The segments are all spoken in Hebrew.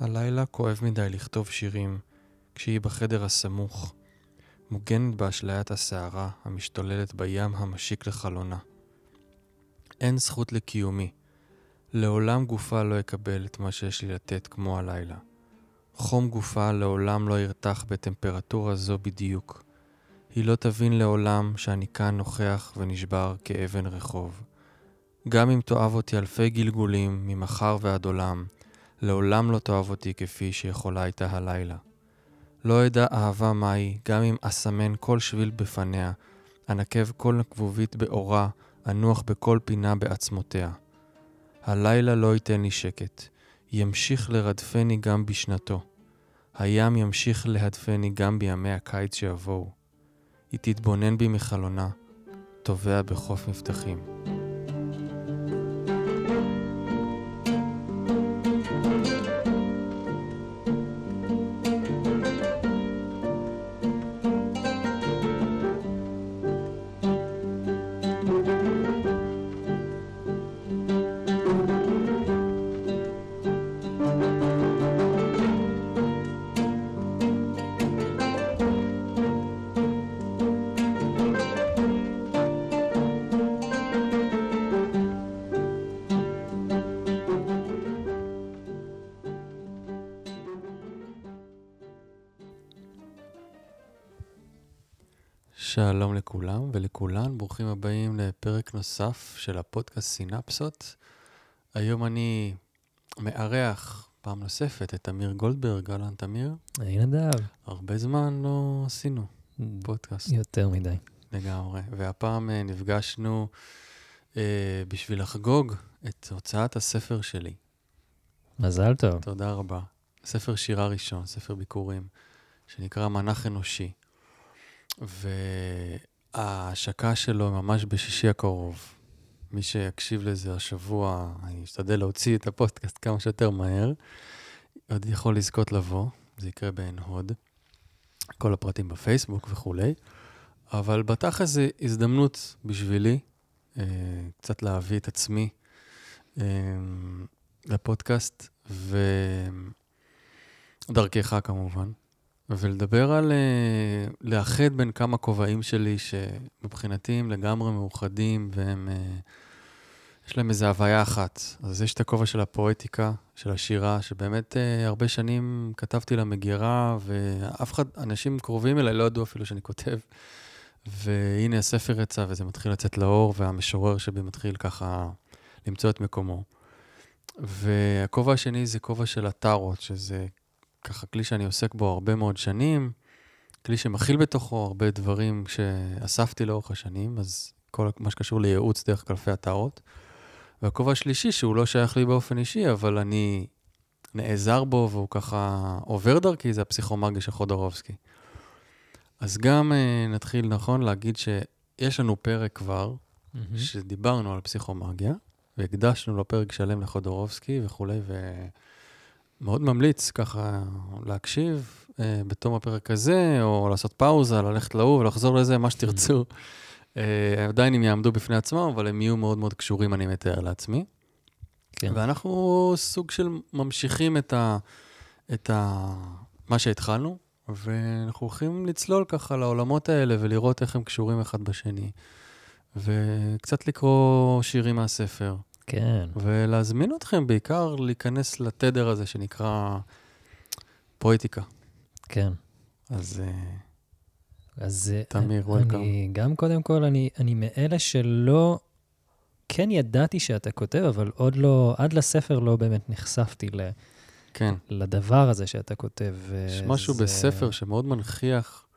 הלילה כואב מדי לכתוב שירים, כשהיא בחדר הסמוך, מוגנת באשליית הסערה המשתוללת בים המשיק לחלונה. אין זכות לקיומי. לעולם גופה לא יקבל את מה שיש לי לתת כמו הלילה. חום גופה לעולם לא ירתח בטמפרטורה זו בדיוק. היא לא תבין לעולם שאני כאן נוכח ונשבר כאבן רחוב. גם אם תאהב אותי אלפי גלגולים, ממחר ועד עולם, לעולם לא תאהב אותי כפי שיכולה הייתה הלילה. לא אדע אהבה מהי, גם אם אסמן כל שביל בפניה, אנקב כל נקבובית באורה, אנוח בכל פינה בעצמותיה. הלילה לא ייתן לי שקט, ימשיך לרדפני גם בשנתו. הים ימשיך להדפני גם בימי הקיץ שיבואו. היא תתבונן בי מחלונה, טובע בחוף מבטחים. ברוכים הבאים לפרק נוסף של הפודקאסט סינפסות. היום אני מארח פעם נוספת את אמיר גולדברג, אהלן תמיר. היי נדב. הרבה זמן לא עשינו פודקאסט. יותר מדי. לגמרי. והפעם אה, נפגשנו אה, בשביל לחגוג את הוצאת הספר שלי. מזל טוב. תודה רבה. ספר שירה ראשון, ספר ביקורים, שנקרא מנח אנושי. וההשקה שלו ממש בשישי הקרוב. מי שיקשיב לזה השבוע, אני אשתדל להוציא את הפודקאסט כמה שיותר מהר. עוד יכול לזכות לבוא, זה יקרה בעין הוד. כל הפרטים בפייסבוק וכולי. אבל בתכל'ס זו הזדמנות בשבילי אה, קצת להביא את עצמי אה, לפודקאסט, ודרכך כמובן. ולדבר על uh, לאחד בין כמה כובעים שלי שמבחינתי הם לגמרי מאוחדים והם, uh, יש להם איזו הוויה אחת. אז יש את הכובע של הפואטיקה, של השירה, שבאמת uh, הרבה שנים כתבתי למגירה, ואף אחד, אנשים קרובים אליי לא ידעו אפילו שאני כותב. והנה הספר יצא וזה מתחיל לצאת לאור, והמשורר שבי מתחיל ככה למצוא את מקומו. והכובע השני זה כובע של הטארות, שזה ככה כלי שאני עוסק בו הרבה מאוד שנים, כלי שמכיל בתוכו הרבה דברים שאספתי לאורך השנים, אז כל מה שקשור לייעוץ דרך קלפי הטהרות. והכובע השלישי, שהוא לא שייך לי באופן אישי, אבל אני נעזר בו והוא ככה עובר דרכי, זה הפסיכומגיה של חודורובסקי. אז גם uh, נתחיל, נכון, להגיד שיש לנו פרק כבר, mm-hmm. שדיברנו על פסיכומגיה, והקדשנו לו פרק שלם לחודורובסקי וכולי, ו... מאוד ממליץ ככה להקשיב אה, בתום הפרק הזה, או לעשות פאוזה, ללכת להוא ולחזור לזה, מה שתרצו. אה, עדיין הם יעמדו בפני עצמם, אבל הם יהיו מאוד מאוד קשורים, אני מתאר לעצמי. כן. ואנחנו סוג של ממשיכים את, ה, את ה, מה שהתחלנו, ואנחנו הולכים לצלול ככה לעולמות האלה ולראות איך הם קשורים אחד בשני. וקצת לקרוא שירים מהספר. כן. ולהזמין אתכם בעיקר להיכנס לתדר הזה שנקרא פואטיקה. כן. אז... אה, אז אה, תמיר, וולקאם. אני, גם קודם כל, אני, אני מאלה שלא, כן ידעתי שאתה כותב, אבל עוד לא, עד לספר לא באמת נחשפתי ל, כן. לדבר הזה שאתה כותב. יש משהו זה... בספר שמאוד מנכיח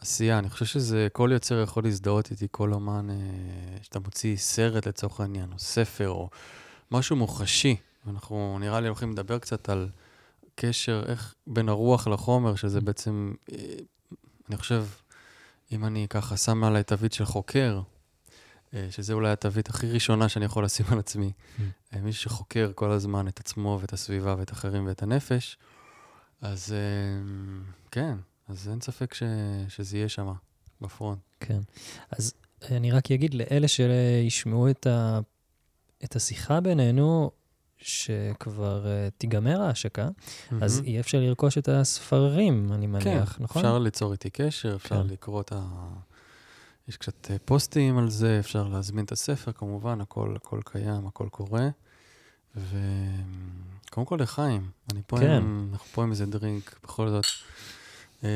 עשייה, אני חושב שזה, כל יוצר יכול להזדהות איתי, כל אומן, אה, שאתה מוציא סרט לצורך העניין, או ספר, או משהו מוחשי. אנחנו נראה לי הולכים לדבר קצת על קשר, איך בין הרוח לחומר, שזה mm. בעצם, אה, אני חושב, אם אני ככה שם עליי תווית של חוקר, אה, שזה אולי התווית הכי ראשונה שאני יכול לשים על עצמי, mm. מי שחוקר כל הזמן את עצמו ואת הסביבה ואת אחרים ואת הנפש, אז כן, אז אין ספק ש... שזה יהיה שם, בפרונט. כן. אז אני רק אגיד לאלה שישמעו את, ה... את השיחה בינינו, שכבר uh, תיגמר ההשקה, מהמם. אז יהיה אפשר לרכוש את הספרים, אני כן, מניח, נכון? אפשר ליצור איתי קשר, אפשר כן. לקרוא את ה... יש קצת אה, פוסטים על זה, אפשר להזמין את הספר, כמובן, הכל, הכל קיים, הכל קורה. וקודם כל לחיים, אני פה כן. עם, אנחנו פה עם איזה דרינק, בכל זאת. אה,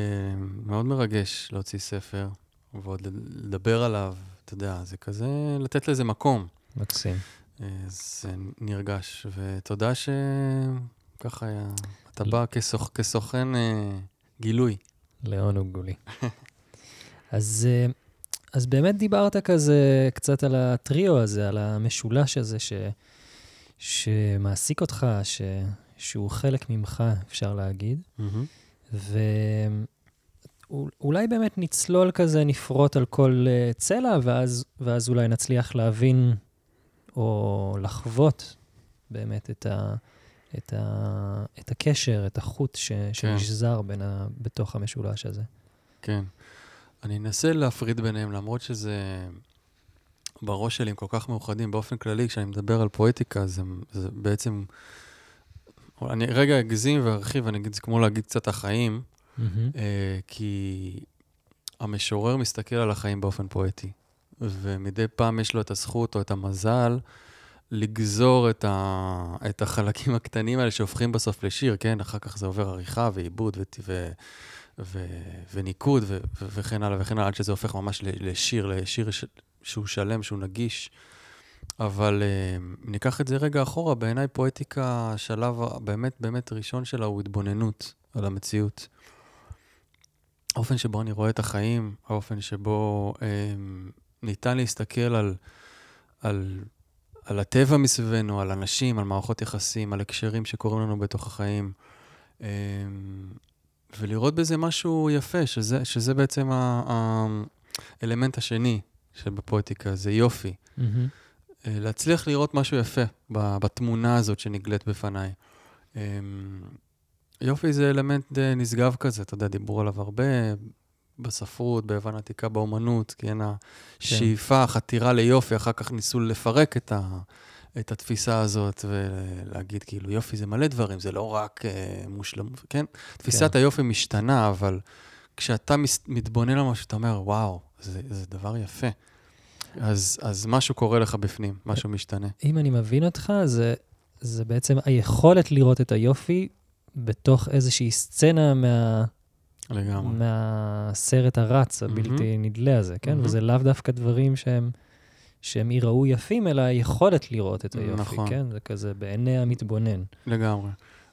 מאוד מרגש להוציא ספר, ועוד לדבר עליו, אתה יודע, זה כזה, לתת לזה מקום. מקסים. אה, זה נרגש, ותודה שככה היה, אתה בא כסוכ, כסוכן אה, גילוי. לעונג הוא לי. אז, אז באמת דיברת כזה קצת על הטריו הזה, על המשולש הזה ש, שמעסיק אותך, ש, שהוא חלק ממך, אפשר להגיד. ואולי באמת נצלול כזה, נפרוט על כל אה, צלע, ואז, ואז אולי נצליח להבין או לחוות באמת את, ה, את, ה, את הקשר, את החוט ש, שנשזר בין ה, בתוך המשולש הזה. כן. אני אנסה להפריד ביניהם, למרות שזה בראש שלי הם כל כך מאוחדים. באופן כללי, כשאני מדבר על פואטיקה, זה, זה בעצם... אני רגע אגזים וארחיב, אני אגיד, זה כמו להגיד קצת החיים. אה, כי המשורר מסתכל על החיים באופן פואטי, ומדי פעם יש לו את הזכות או את המזל לגזור את, ה, את החלקים הקטנים האלה שהופכים בסוף לשיר, כן? אחר כך זה עובר עריכה ועיבוד ו, ו, ו, וניקוד ו, וכן הלאה וכן הלאה, עד שזה הופך ממש לשיר, לשיר ש, שהוא שלם, שהוא נגיש. אבל אם ניקח את זה רגע אחורה, בעיניי פואטיקה, השלב הבאמת באמת ראשון שלה הוא התבוננות על המציאות. האופן שבו אני רואה את החיים, האופן שבו אה, ניתן להסתכל על, על, על הטבע מסביבנו, על אנשים, על מערכות יחסים, על הקשרים שקורים לנו בתוך החיים, אה, ולראות בזה משהו יפה, שזה, שזה בעצם האלמנט השני שבפואטיקה, זה יופי. מהמם. אה, להצליח לראות משהו יפה בתמונה הזאת שנגלית בפניי. אמ, יופי זה אלמנט אה, נשגב כזה, אתה יודע, דיברו עליו הרבה בספרות, ביוון העתיקה, באומנות, כי אין השאיפה, החתירה ליופי, אחר כך ניסו לפרק את, ה, את התפיסה הזאת ולהגיד כאילו, יופי זה מלא דברים, זה לא רק אה, מושלם, כן? תפיסת היופי משתנה, אבל כשאתה מס, מתבונן על משהו, אתה אומר, וואו, זה, זה דבר יפה. אז, אז משהו קורה לך בפנים, משהו משתנה. אם אני מבין אותך, זה, זה בעצם היכולת לראות את היופי בתוך איזושהי סצנה מה, לגמרי. מהסרט הרץ, הבלתי נדלה הזה, כן? מהמם. וזה לאו דווקא דברים שהם, שהם ייראו יפים, אלא היכולת לראות את היופי, נכון. כן? זה כזה בעיני המתבונן. לגמרי.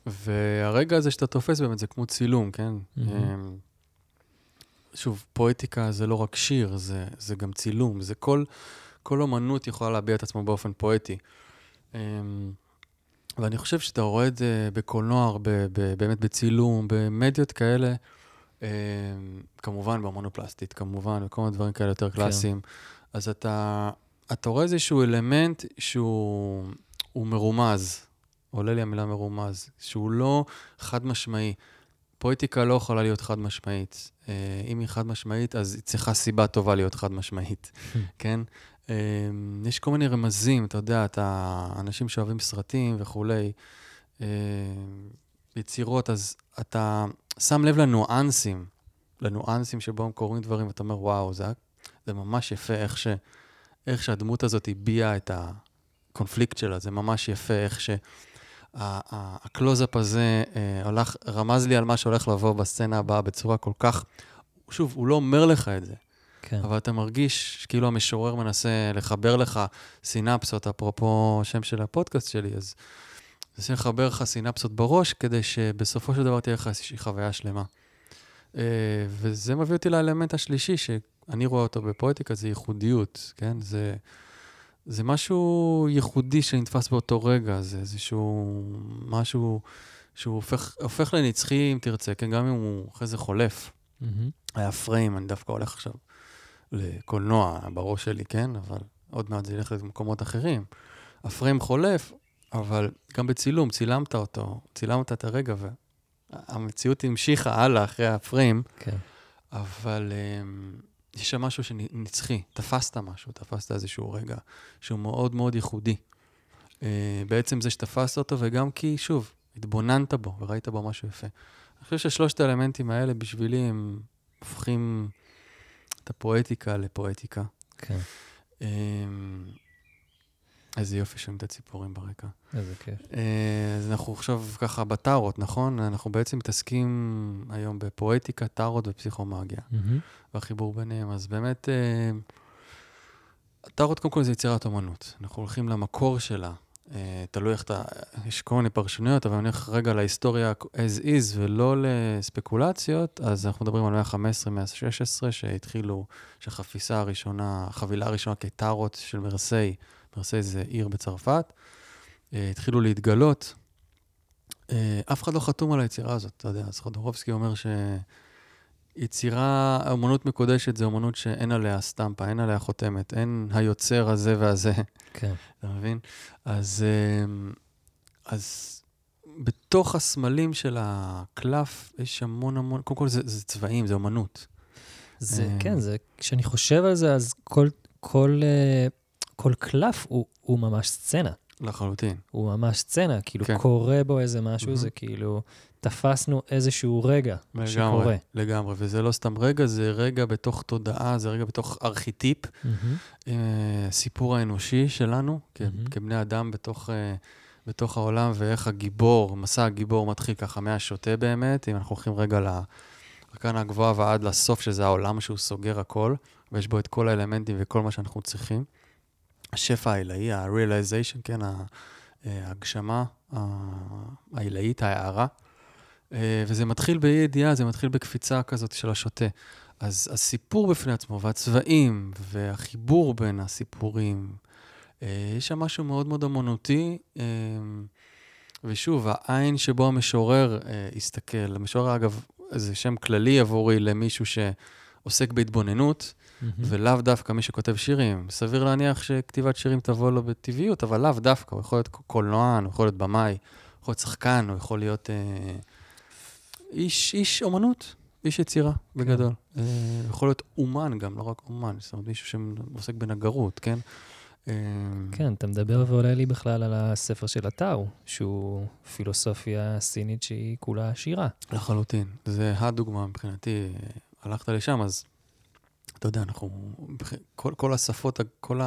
והרגע הזה שאתה תופס באמת זה כמו צילום, כן? מהמם. שוב, פואטיקה זה לא רק שיר, זה, זה גם צילום. זה כל, כל אומנות יכולה להביע את עצמו באופן פואטי. אמ, ואני חושב שאתה רואה את זה בקולנוע, הרבה, באמת בצילום, במדיות כאלה, אמ, כמובן במונופלסטית, כמובן, וכל מיני דברים כאלה יותר קלאסיים. אז אתה, אתה רואה איזשהו אלמנט שהוא הוא מרומז, עולה לי המילה מרומז, שהוא לא חד משמעי. פואטיקה לא יכולה להיות חד משמעית. אה, אם היא חד משמעית, אז היא צריכה סיבה טובה להיות חד משמעית, כן? אה, יש כל מיני רמזים, אתה יודע, אתה, אנשים שאוהבים סרטים וכולי, אה, יצירות, אז אתה שם לב לניואנסים, לניואנסים שבו הם קורים דברים, ואתה אומר, וואו, זה, זה ממש יפה איך, ש, איך שהדמות הזאת הביעה את הקונפליקט שלה, זה ממש יפה איך ש... הקלוזאפ הזה אה, הלך, רמז לי על מה שהולך לבוא בסצנה הבאה בצורה כל כך... שוב, הוא לא אומר לך את זה, כן. אבל אתה מרגיש כאילו המשורר מנסה לחבר לך סינפסות, אפרופו השם של הפודקאסט שלי, אז מנסה לחבר לך סינפסות בראש, כדי שבסופו של דבר תהיה לך איזושהי חוויה שלמה. אה, וזה מביא אותי לאלמנט השלישי, שאני רואה אותו בפואטיקה, זה ייחודיות, כן? זה, זה משהו ייחודי שנתפס באותו רגע, זה איזשהו משהו שהוא הופך, הופך לנצחי, אם תרצה, כן? גם אם הוא אחרי זה חולף. מהמם. היה פריים, אני דווקא הולך עכשיו לקולנוע בראש שלי, כן? אבל עוד מעט זה ילך למקומות אחרים. הפריים חולף, אבל גם בצילום, צילמת אותו, צילמת את הרגע, והמציאות המשיכה הלאה אחרי הפריים, כן. אבל um, יש שם משהו שנצחי, תפסת משהו, תפסת איזשהו רגע שהוא מאוד מאוד ייחודי. אה, בעצם זה שתפסת אותו, וגם כי, שוב, התבוננת בו וראית בו משהו יפה. אני חושב ששלושת האלמנטים האלה בשבילי הם הופכים את הפואטיקה לפואטיקה. כן, אה, איזה יופי שומעים את הציפורים ברקע. איזה כיף. אה, אז אנחנו עכשיו ככה בטארות, נכון? אנחנו בעצם מתעסקים היום בפואטיקה, טארות ופסיכומגיה. והחיבור ביניהם. אז באמת, אה, הטארות קודם כל זה יצירת אומנות. אנחנו הולכים למקור שלה. אה, תלוי איך אתה, יש כל מיני פרשנויות, אבל אני הולך רגע להיסטוריה as is ולא לספקולציות, אז אנחנו מדברים על 115, 116, שהתחילו, שהחפיסה הראשונה, החבילה הראשונה כטארות של מרסיי, מרסיי זה עיר בצרפת, אה, התחילו להתגלות. אה, אף אחד לא חתום על היצירה הזאת, אתה יודע, אז חודורובסקי אומר שיצירה, אמנות מקודשת זה אמנות שאין עליה סטמפה, אין עליה חותמת, אין היוצר הזה והזה, כן. אתה מבין? אז, אה, אז בתוך הסמלים של הקלף יש המון המון, קודם כל זה, זה צבעים, זה אמנות. זה. כן, זה, כשאני חושב על זה, אז כל, כל, כל קלף הוא, הוא ממש סצנה. לחלוטין. הוא ממש סצנה, כאילו כן. קורה בו איזה משהו, מהמם. זה כאילו, תפסנו איזשהו רגע שקורה. לגמרי, לגמרי, וזה לא סתם רגע, זה רגע בתוך תודעה, זה רגע בתוך ארכיטיפ, מהמם. אה, הסיפור האנושי שלנו, כ- מהמם. כבני אדם בתוך, אה, בתוך העולם, ואיך הגיבור, מסע הגיבור מתחיל ככה מהשוטה באמת, אם אנחנו הולכים רגע לארכנה הגבוהה ועד לסוף, שזה העולם שהוא סוגר הכל, ויש בו את כל האלמנטים וכל מה שאנחנו צריכים. השפע העילאי, ה-realization, כן, אה, ההגשמה העילאית, ההערה. אה, וזה מתחיל באי ידיעה, זה מתחיל בקפיצה כזאת של השוטה. אז הסיפור בפני עצמו, והצבעים, והחיבור בין הסיפורים, אה, יש שם משהו מאוד מאוד אמנותי, ושוב, העין שבו המשורר הסתכל, המשורר, אגב, זה שם כללי עבורי למישהו שעוסק בהתבוננות, מהמם. ולאו דווקא מי שכותב שירים. סביר להניח שכתיבת שירים תבוא לו בטבעיות, אבל לאו דווקא, הוא יכול להיות קולנוען, הוא יכול להיות במאי, הוא יכול להיות שחקן, הוא יכול להיות אה, איש, איש אומנות, איש יצירה, בגדול. אה, יכול להיות אומן גם, לא רק אומן, זאת אומרת מישהו שעוסק בנגרות, כן? אה, כן, אתה מדבר ועולה לי בכלל על הספר של הטאו, שהוא פילוסופיה סינית שהיא כולה שירה. לחלוטין. זה הדוגמה מבחינתי. הלכת לשם, אז אתה יודע, אנחנו, כל, כל השפות, כל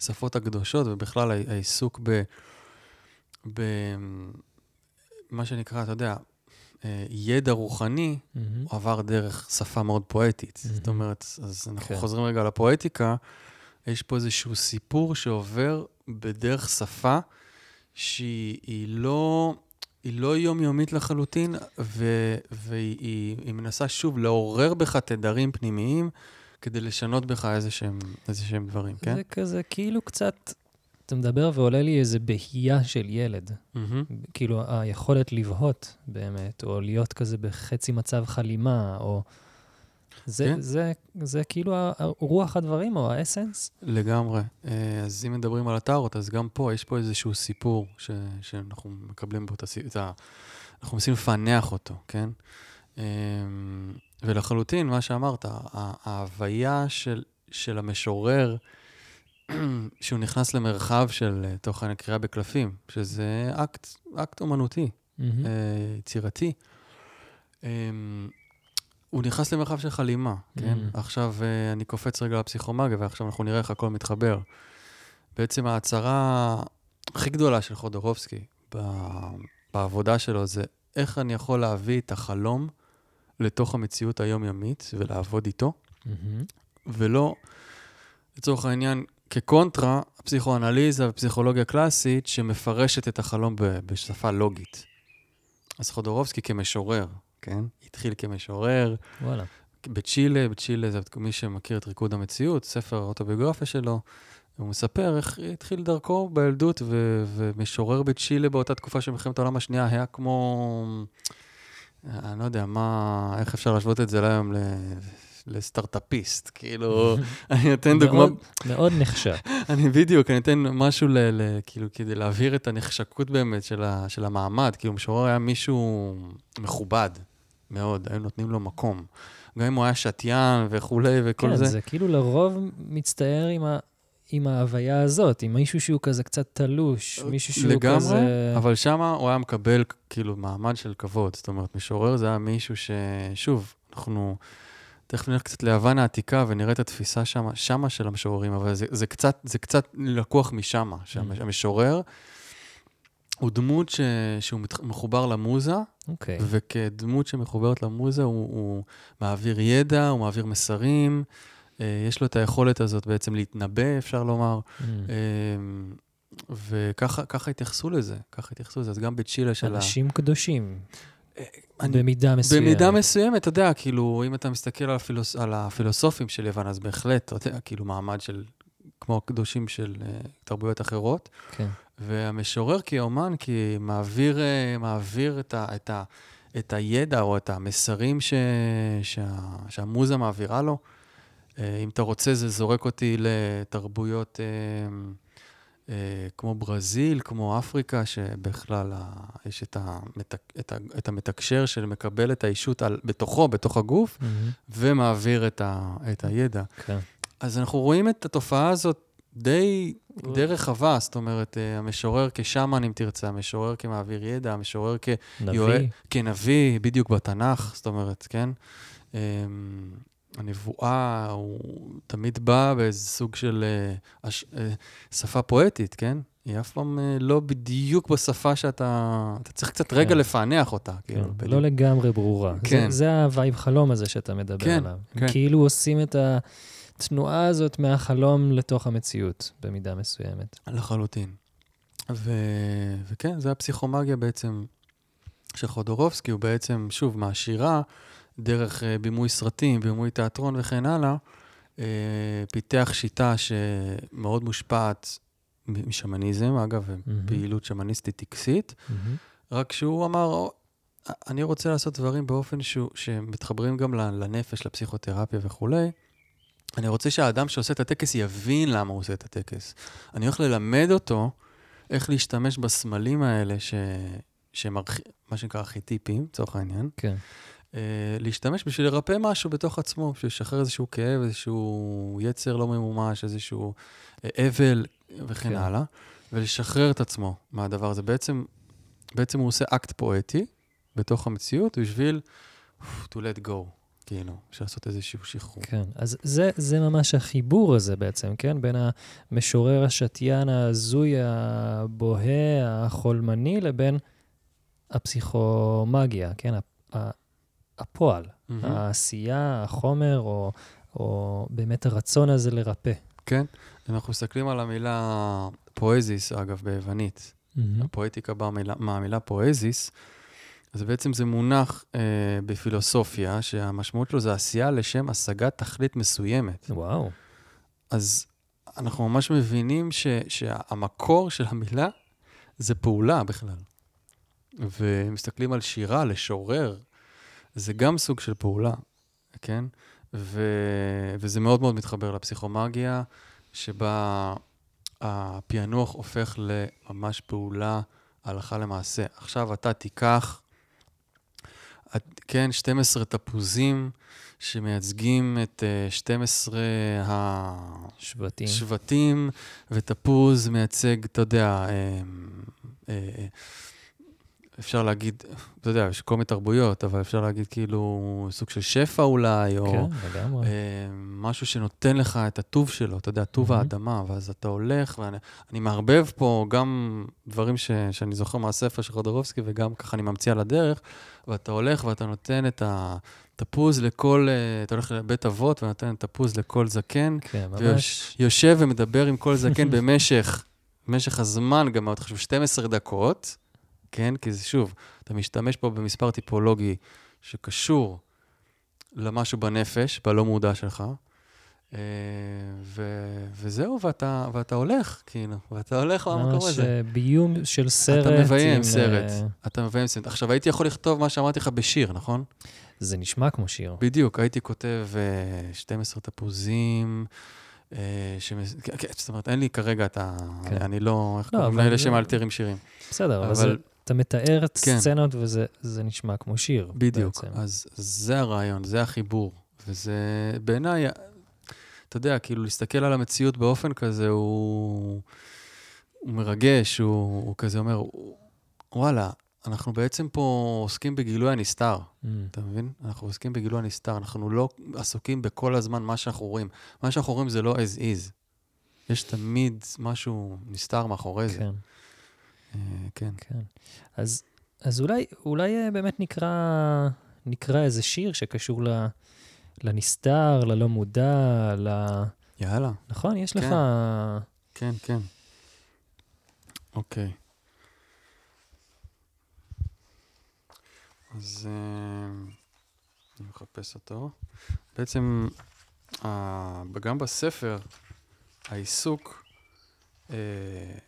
השפות הקדושות, ובכלל הע- העיסוק ב... ב... מה שנקרא, אתה יודע, אה, ידע רוחני. הוא עבר דרך שפה מאוד פואטית. זאת מהמם. אומרת, אז אנחנו כן. חוזרים רגע לפואטיקה, יש פה איזשהו סיפור שעובר בדרך שפה שהיא היא לא, היא לא יומיומית לחלוטין, ו, והיא היא, היא מנסה שוב לעורר בך תדרים פנימיים כדי לשנות בך איזה שהם, איזה שהם דברים, כן? זה כזה כאילו קצת, אתה מדבר ועולה לי איזה בהייה של ילד. מהמם. כאילו היכולת לבהות באמת, או להיות כזה בחצי מצב חלימה, או... זה, כן. זה, זה כאילו ה- ה- רוח הדברים, או האסנס. לגמרי. אה, אז אם מדברים על הטארות, אז גם פה יש פה איזשהו סיפור ש, שאנחנו מקבלים בו את ה... אנחנו מנסים לפענח אותו, כן? ולחלוטין, מה שאמרת, ההוויה של, של המשורר, שהוא נכנס למרחב של אה, תוכן הקריאה בקלפים, שזה אקט, אקט אומנותי, מהמם. אה, יצירתי. אה, הוא נכנס למרחב של חלימה, כן? Mm. עכשיו אה, אני קופץ רגע לפסיכומגיה, ועכשיו אנחנו נראה איך הכל מתחבר. בעצם ההצהרה הכי גדולה של חודורובסקי ב- בעבודה שלו זה איך אני יכול להביא את החלום לתוך המציאות היומיומית ולעבוד איתו, מהמם. ולא, לצורך העניין, כקונטרה, הפסיכואנליזה ופסיכולוגיה קלאסית שמפרשת את החלום בשפה לוגית. אז חודורובסקי כמשורר, כן? התחיל כמשורר, וואלה. בצ'ילה, בצ'ילה זה מי שמכיר את ריקוד המציאות, ספר האוטוביוגרפיה שלו, הוא מספר איך התחיל דרכו בילדות, ו- ומשורר בצ'ילה באותה תקופה של מלחמת העולם השנייה היה כמו, אני לא יודע, מה, איך אפשר להשוות את זה להיום ל... לסטארט-אפיסט, כאילו, אני נותן דוגמה, מאוד, נחשב. אני בדיוק, אני אתן משהו ל, ל, כאילו, כדי להבהיר את הנחשקות באמת של, ה, של המעמד. כאילו, משורר היה מישהו מכובד מאוד, היו נותנים לו מקום. גם אם הוא היה שתיין וכולי וכל כן, זה. זה כאילו לרוב מצטער עם, ה, עם ההוויה הזאת, עם מישהו שהוא כזה קצת תלוש, מישהו שהוא לגמרי, כזה... אבל שם הוא היה מקבל כאילו מעמד של כבוד. זאת אומרת, משורר זה היה מישהו ששוב, אנחנו תכף נלך קצת ליוון העתיקה ונראה את התפיסה שמה, שמה של המשוררים, אבל זה, זה, קצת, זה קצת לקוח משמה, שהמשורר הוא דמות ש, שהוא מחובר למוזה, אוקיי. וכדמות שמחוברת למוזה הוא, הוא מעביר ידע, הוא מעביר מסרים, יש לו את היכולת הזאת בעצם להתנבא, אפשר לומר. Mm. אמ, וככה התייחסו לזה, ככה התייחסו לזה. אז גם בצ'ילה של ה... אנשים קדושים. אה, אני- במידה מסוימת. במידה מסוימת, אתה יודע, כאילו, אם אתה מסתכל על, הפילוס, על הפילוסופים של יוון, אז בהחלט, אתה יודע, כאילו, מעמד של, כמו הקדושים של uh, תרבויות אחרות. כן. והמשורר כאומן, כי מעביר, מעביר את, ה, את, ה, את הידע או את המסרים ש, שה, שהמוזה מעבירה לו. Uh, אם אתה רוצה, זה זורק אותי לתרבויות uh, uh, כמו ברזיל, כמו אפריקה, שבכלל יש את, המתק, את, ה, את המתקשר שמקבל את האישות על, בתוכו, בתוך הגוף, מהמם. ומעביר את, ה, את הידע. כן. אז אנחנו רואים את התופעה הזאת די, די רחבה, זאת אומרת, אה, המשורר כשמן, אם תרצה, המשורר כמעביר ידע, המשורר כיועץ, נביא. כנביא, בדיוק בתנ"ך, זאת אומרת, כן? הנבואה, הוא תמיד בא באיזה סוג של אה, הש- אה, שפה פואטית, כן? היא אף פעם אה, לא בדיוק בשפה שאתה... אתה צריך קצת רגע כן. לפענח אותה. כן, כאילו, לא לגמרי ברורה. כן. זה, זה ה vibe חלום הזה שאתה מדבר כן, עליו. כן. כאילו עושים את התנועה הזאת מהחלום לתוך המציאות, במידה מסוימת. לחלוטין. ו... וכן, זה הפסיכומגיה בעצם של חודורובסקי, הוא בעצם, שוב, מהשירה, דרך uh, בימוי סרטים, בימוי תיאטרון וכן הלאה, uh, פיתח שיטה שמאוד מושפעת משמניזם, אגב, מהמם. פעילות שמניסטית טקסית, מהמם. רק שהוא אמר, "או, אני רוצה לעשות דברים באופן שהוא, שמתחברים גם לנפש, לפסיכותרפיה וכולי. אני רוצה שהאדם שעושה את הטקס יבין למה הוא עושה את הטקס. אני הולך ללמד אותו איך להשתמש בסמלים האלה, ש... ארכ... מה שנקרא ארכיטיפים, לצורך העניין. כן. אה, להשתמש בשביל לרפא משהו בתוך עצמו, בשביל לשחרר איזשהו כאב, איזשהו יצר לא ממומש, איזשהו אה, אבל וכן כן. הלאה, ולשחרר את עצמו מהדבר הזה. בעצם, בעצם הוא עושה אקט פואטי בתוך המציאות בשביל to let go, כאילו, בשביל לעשות איזשהו שחרור. כן, אז זה, זה ממש החיבור הזה בעצם, כן? בין המשורר השתיין ההזוי, הבוהה, החולמני, לבין הפסיכומגיה, כן? הפועל, מהמם. העשייה, החומר, או, או באמת הרצון הזה לרפא. כן, אנחנו מסתכלים על המילה פואזיס, אגב, ביוונית. הפואטיקה באה מילה- מהמילה פואזיס, אז בעצם זה מונח אה, בפילוסופיה, שהמשמעות שלו זה עשייה לשם השגת תכלית מסוימת. וואו, אז אנחנו ממש מבינים ש, שהמקור של המילה זה פעולה בכלל. ומסתכלים על שירה, לשורר, זה גם סוג של פעולה, כן? ו, וזה מאוד מאוד מתחבר לפסיכומגיה, שבה הפענוח הופך לממש פעולה הלכה למעשה. עכשיו אתה תיקח, את- כן, 12 תפוזים שמייצגים את אה, 12 ה... שבטים. שבטים, ותפוז מייצג, אתה יודע, אה, אה, אה, אפשר להגיד, אתה יודע, יש כל מיני תרבויות, אבל אפשר להגיד כאילו סוג של שפע אולי, או כן, לגמרי. אה, משהו שנותן לך את הטוב שלו, אתה יודע, טוב מהמם. האדמה, ואז אתה הולך, ואני אני מערבב פה גם דברים ש, שאני זוכר מהספר של חודורובסקי, וגם ככה אני ממציא על הדרך, ואתה הולך ואתה נותן את התפוז לכל, אה, אתה הולך לבית אבות ונותן תפוז לכל זקן, כן, ממש. ויוש- יושב ומדבר עם כל זקן במשך, במשך הזמן, גם מאוד חשוב, 12 דקות, כן? כי זה שוב, אתה משתמש פה במספר טיפולוגי שקשור למשהו בנפש, בלא מודע שלך, אה, ו- וזהו, ואתה, ואתה הולך, כאילו, ואתה הולך למקום ממש הזה. אה, ביום של סרט. אתה מביים עם, סרט, אה, אתה מביים סרט. עכשיו, הייתי יכול לכתוב מה שאמרתי לך בשיר, נכון? זה נשמע כמו שיר. בדיוק, הייתי כותב אה, 12 תפוזים, שמס- כן, כן, זאת אומרת, אין לי כרגע את ה... כן. אני לא... איך לא, קוראים לאלה שמאלתרים שירים? בסדר, אבל אבל- זה- אתה מתאר את כן. סצנות וזה זה נשמע כמו שיר. בדיוק. בעצם. אז זה הרעיון, זה החיבור. וזה בעיניי, אתה יודע, כאילו להסתכל על המציאות באופן כזה, הוא, הוא מרגש, הוא, הוא כזה אומר, וואלה, אנחנו בעצם פה עוסקים בגילוי הנסתר, Mm. אתה מבין? אנחנו עוסקים בגילוי הנסתר, אנחנו לא עסוקים בכל הזמן מה שאנחנו רואים. מה שאנחנו רואים זה לא as is. יש תמיד משהו נסתר מאחורי זה. כן, אה, כן. כן. אז, אז אולי, אולי אה, באמת נקרא, נקרא איזה שיר שקשור ל, לנסתר, ללא מודע, ל... יאללה, נכון? יש כן. לך... כן, כן. אוקיי. אז אה, אני מחפש אותו. בעצם, אה, גם בספר, העיסוק, אה,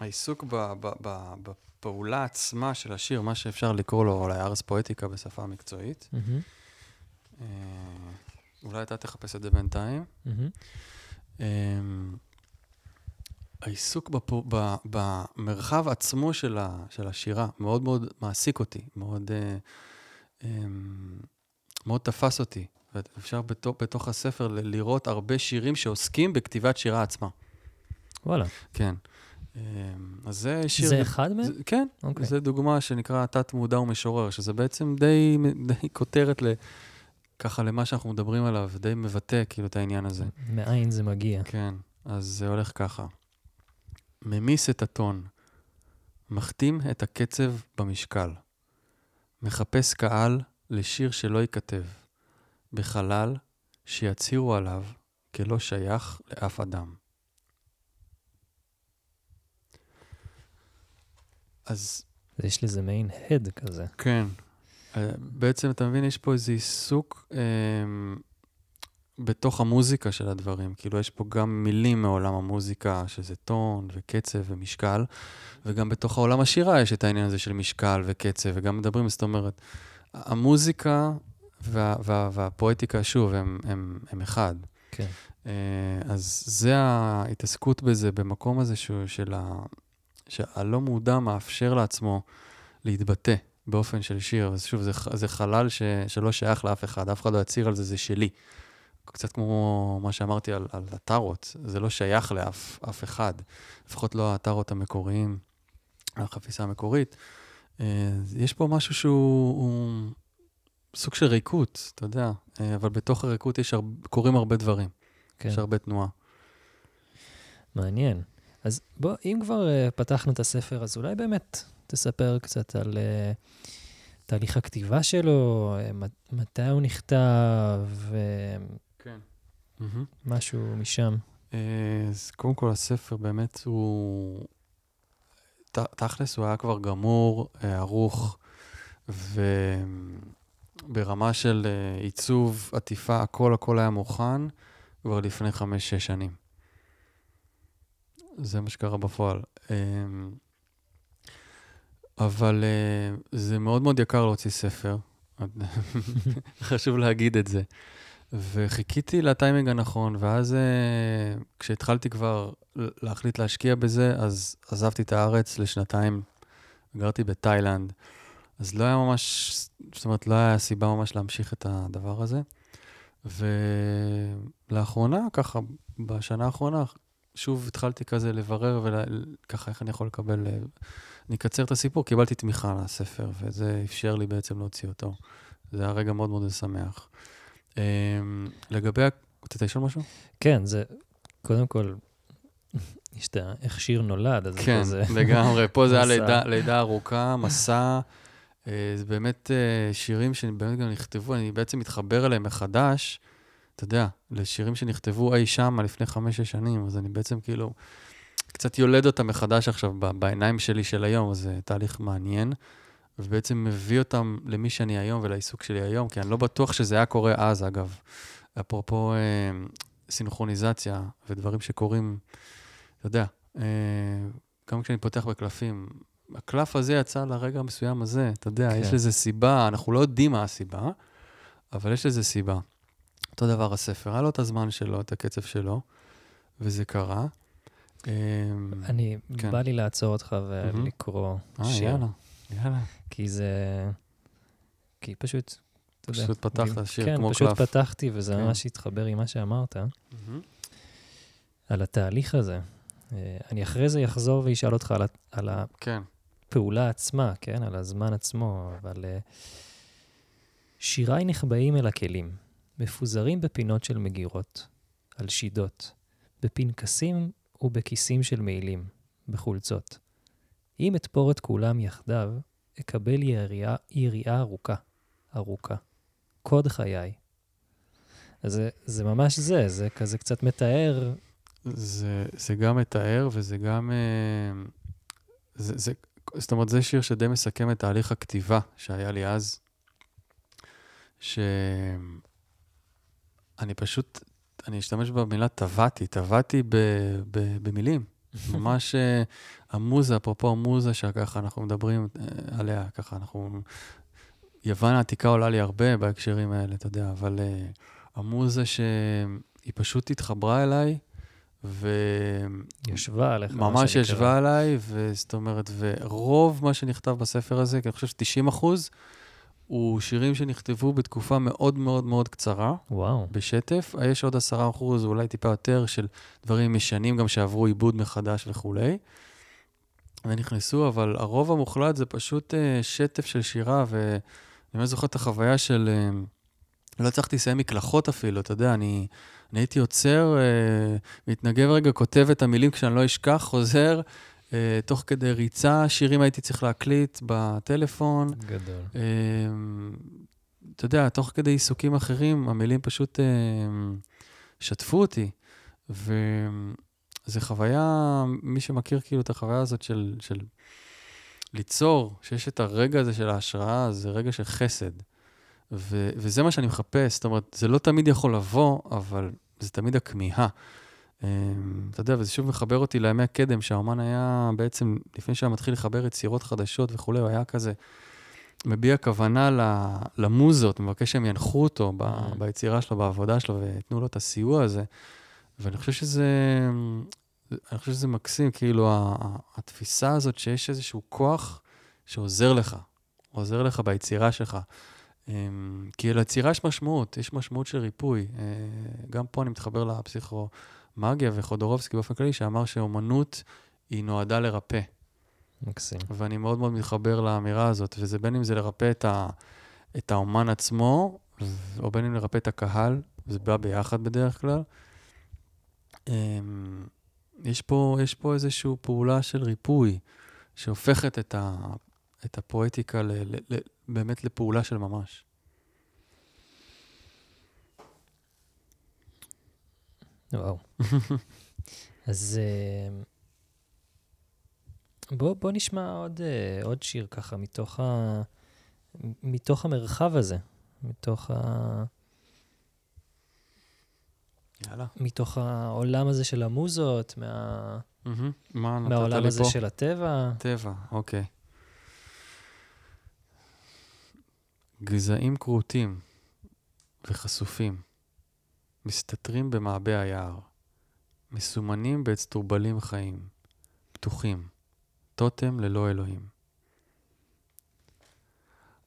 העיסוק בפעולה עצמה של השיר, מה שאפשר לקרוא לו אולי ארס פואטיקה בשפה המקצועית. אה, אולי אתה תחפש את זה בינתיים. אמ, העיסוק בפו, ב, במרחב עצמו של, ה, של השירה מאוד מאוד מעסיק אותי, מאוד, אה, אמ, מאוד תפס אותי. ואפשר בתוך, בתוך הספר ל- לראות הרבה שירים שעוסקים בכתיבת שירה עצמה. וואלה. כן. אמ, אז זה שיר... זה אחד מהם? זה, כן, אוקיי. זו דוגמה שנקרא תת-מודע ומשורר, שזה בעצם די, די כותרת ל, ככה למה שאנחנו מדברים עליו, די מבטא כאילו את העניין הזה. מאין זה מגיע. כן, אז זה הולך ככה. ממיס את הטון, מחתים את הקצב במשקל, מחפש קהל לשיר שלא ייכתב, בחלל שיצהירו עליו כלא שייך לאף אדם. אז יש לזה מעין הד כזה. כן. אה, בעצם, אתה מבין, יש פה איזה עיסוק אה, בתוך המוזיקה של הדברים. כאילו, יש פה גם מילים מעולם המוזיקה, שזה טון וקצב ומשקל, וגם בתוך העולם השירה יש את העניין הזה של משקל וקצב, וגם מדברים, זאת אומרת, המוזיקה וה, וה, והפואטיקה, שוב, הם, הם, הם אחד. כן. אה, אז זה ההתעסקות בזה, במקום הזה שהוא, של ה... שהלא מודע מאפשר לעצמו להתבטא באופן של שיר. אז שוב, זה, זה חלל ש, שלא שייך לאף אחד, אף אחד לא יצהיר על זה, זה שלי. קצת כמו מה שאמרתי על, על הטארות, זה לא שייך לאף אף אחד, לפחות לא הטארות המקוריים, החפיסה המקורית. אה, יש פה משהו שהוא הוא סוג של ריקות, אתה יודע, אה, אבל בתוך הריקות יש הרבה, קורים הרבה דברים, כן. יש הרבה תנועה. מעניין. אז בוא, אם כבר uh, פתחנו את הספר, אז אולי באמת תספר קצת על uh, תהליך הכתיבה שלו, uh, מת- מתי הוא נכתב, כן. ומשהו משם. אה, אז קודם כל, הספר באמת הוא... ת- תכלס, הוא היה כבר גמור, ערוך, וברמה של עיצוב, עטיפה, הכל הכל היה מוכן כבר לפני חמש-שש שנים. זה מה שקרה בפועל. אה, אבל אה, זה מאוד מאוד יקר להוציא ספר, חשוב להגיד את זה. וחיכיתי לטיימינג הנכון, ואז אה, כשהתחלתי כבר להחליט להשקיע בזה, אז עזבתי את הארץ לשנתיים, גרתי בתאילנד, אז לא היה ממש, זאת אומרת, לא היה סיבה ממש להמשיך את הדבר הזה. ולאחרונה, ככה, בשנה האחרונה, שוב התחלתי כזה לברר וככה איך אני יכול לקבל, אה, אני אקצר את הסיפור, קיבלתי תמיכה לספר, וזה אפשר לי בעצם להוציא אותו. זה היה רגע מאוד מאוד משמח. Um, לגבי, רצית לשאול משהו? כן, זה, קודם כל, יש את. איך שיר נולד, אז כן, זה... לגמרי. פה זה היה. לידה, לידה ארוכה, מסע. אה, זה באמת אה, שירים שבאמת גם נכתבו, אני בעצם מתחבר אליהם מחדש, אתה יודע, לשירים שנכתבו אי שם לפני חמש-שש שנים, אז אני בעצם כאילו קצת יולד אותם מחדש עכשיו ב- בעיניים שלי של היום, אז זה תהליך מעניין, ובעצם מביא אותם למי שאני היום ולעיסוק שלי היום, כי אני לא בטוח שזה היה קורה אז, אגב. אפרופו אה, סינכרוניזציה ודברים שקורים, אתה יודע, אה, גם כשאני פותח בקלפים, הקלף הזה יצא לרגע המסוים הזה, אתה יודע, כן. יש לזה סיבה, אנחנו לא יודעים מה הסיבה, אבל יש לזה סיבה. אותו דבר הספר, היה לו את הזמן שלו, את הקצב שלו, וזה קרה. אה, אני, כן. בא לי לעצור אותך. ולקרוא אה, שיר. יאללה, יאללה. כי זה... כי פשוט אתה יודע. פשוט פתחת שיר כן, כמו פשוט קלף. פתחתי, וזה כן. ממש התחבר עם מה שאמרת, מהמם. על התהליך הזה. אה, אני אחרי זה אחזור ואשאל אותך על, על כן. הפעולה עצמה, כן? על הזמן עצמו, אבל... אה, שיריי נחבאים אל הכלים, מפוזרים בפינות של מגירות, על שידות, בפנקסים ובכיסים של מעילים, בחולצות. אם אתפור את כולם יחדיו, אקבל יריעה, יריעה ארוכה, ארוכה. קוד חיי. אז זה, זה ממש זה, זה כזה קצת מתאר, זה, זה גם מתאר וזה גם... אה, זה, זה, זאת אומרת, זה שיר שדי מסכם את תהליך הכתיבה שהיה לי אז, שאני פשוט, אני אשתמש במילה טבעתי, טבעתי במילים. ממש אה, המוזה, אפרופו המוזה שככה אנחנו מדברים אה, עליה, ככה אנחנו... יוון העתיקה עולה לי הרבה בהקשרים האלה, אתה יודע, אבל אה, המוזה שהיא פשוט התחברה אליי, ו... ישבה עליך. ממש. ישבה עליי, וזאת אומרת, ורוב מה שנכתב בספר הזה, כי אני חושב ש-90 אחוז, הוא שירים שנכתבו בתקופה מאוד מאוד מאוד קצרה, וואו, בשטף. יש עוד 10 אחוז, אולי טיפה יותר, של דברים ישנים גם שעברו עיבוד מחדש וכולי. ונכנסו, אבל הרוב המוחלט זה פשוט אה, שטף של שירה, ואני באמת זוכר את החוויה של... אה, לא הצלחתי לסיים מקלחות אפילו, אתה יודע, אני, אני הייתי עוצר, אה, מתנגב רגע, כותב את המילים כשאני לא אשכח, חוזר, אה, תוך כדי ריצה, שירים הייתי צריך להקליט בטלפון. גדול. אה, אתה יודע, תוך כדי עיסוקים אחרים, המילים פשוט אה, שטפו אותי. וזו חוויה, מי שמכיר כאילו את החוויה הזאת של, של ליצור, שיש את הרגע הזה של ההשראה, זה רגע של חסד. ו, וזה מה שאני מחפש, זאת אומרת, זה לא תמיד יכול לבוא, אבל זה תמיד הכמיהה. אה, אתה יודע, וזה שוב מחבר אותי לימי הקדם, שהאומן היה בעצם, לפני שהיה מתחיל לחבר יצירות חדשות וכולי, הוא היה כזה מביע כוונה למוזות, מבקש שהם ינחו אותו ב- Mm. ביצירה שלו, בעבודה שלו, וייתנו לו את הסיוע הזה. ואני חושב שזה, אני חושב שזה מקסים, כאילו, התפיסה הזאת שיש איזשהו כוח שעוזר לך, עוזר לך ביצירה שלך. אמ, כי ליצירה יש משמעות, יש משמעות של ריפוי. אה, גם פה אני מתחבר לפסיכומגיה וחודורובסקי באופן כללי, שאמר שאומנות היא נועדה לרפא. מקסים. ואני מאוד מאוד מתחבר לאמירה הזאת, וזה בין אם זה לרפא את, ה, את האומן עצמו, או בין אם לרפא את הקהל, זה בא ביחד בדרך כלל. אמ, יש פה, יש פה איזושהי פעולה של ריפוי, שהופכת את, ה, את הפואטיקה ל, ל, ל, באמת לפעולה של ממש. וואו. אז אה, בוא, בוא נשמע עוד, אה, עוד שיר ככה מתוך, ה, מתוך המרחב הזה, מתוך, ה, יאללה. מתוך העולם הזה של המוזות, מה, מהמם. מה מהעולם הזה פה? של הטבע. טבע, אוקיי. גזעים כרותים וחשופים, מסתתרים במעבה היער, מסומנים באצטרובלים חיים, פתוחים, טוטם ללא אלוהים.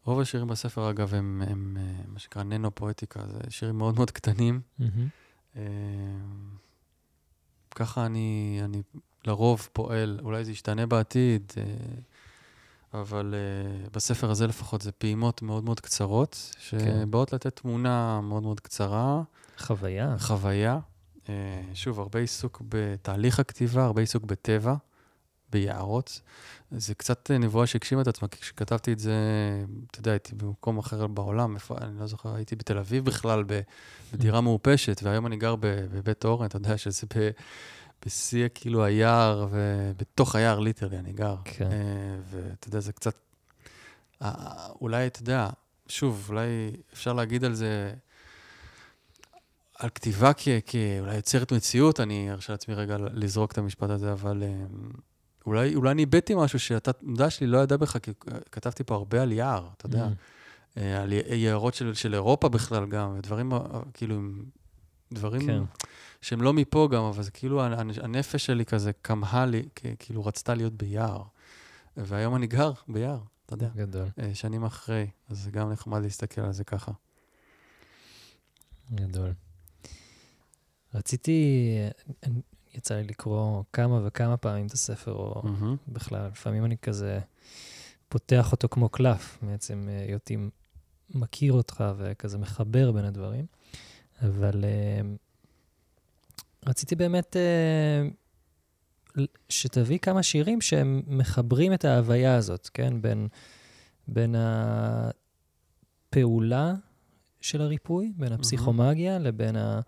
רוב השירים בספר, אגב, הם, הם אה, מה שנקרא ננו-פואטיקה, זה שירים מאוד מאוד קטנים. אה, ככה אני, אני לרוב פועל, אולי זה ישתנה בעתיד, אה, אבל בספר הזה לפחות זה פעימות מאוד מאוד קצרות, שבאות לתת תמונה מאוד מאוד קצרה, חוויה. חוויה. אה, שוב, הרבה עיסוק בתהליך הכתיבה, הרבה עיסוק בטבע, ביערות. זה קצת אה, נבואה שהגשימה את עצמה, כי כשכתבתי את זה, אתה יודע, הייתי במקום אחר בעולם, איפה, אני לא זוכר, הייתי בתל אביב בכלל, בדירה מעופשת, והיום אני גר בבית אורן, אתה יודע שזה ב- בשיא כאילו היער, ובתוך היער ליטרלי אני גר. כן. אה, ואתה יודע, זה קצת... אה, אולי, אתה יודע, שוב, אולי אפשר להגיד על זה, על כתיבה כ- כאולי יוצרת מציאות, אני ארשה לעצמי רגע לזרוק את המשפט הזה, אבל אה, אולי, אולי אני איבדתי משהו שהתת-מודע שלי לא ידע בך, כי כתבתי פה הרבה על יער, אתה יודע. מהמם. אה, על יערות של, של אירופה בכלל גם, ודברים, אה, כאילו, דברים כן. שהם לא מפה גם, אבל זה כאילו, הנ- הנ- הנפש שלי כזה כמהה לי, כאילו רצתה להיות ביער. והיום אני גר ביער, אתה יודע, גדול. אה, שנים אחרי, אז זה גם נחמד להסתכל על זה ככה. גדול. רציתי, יצא לי לקרוא כמה וכמה פעמים את הספר, או Mm-hmm. בכלל, לפעמים אני כזה פותח אותו כמו קלף, בעצם אה, היותי מכיר אותך וכזה מחבר בין הדברים. אבל אה, רציתי באמת אה, שתביא כמה שירים שהם מחברים את ההוויה הזאת, כן? בין, בין הפעולה של הריפוי, בין הפסיכומגיה לבין, ה,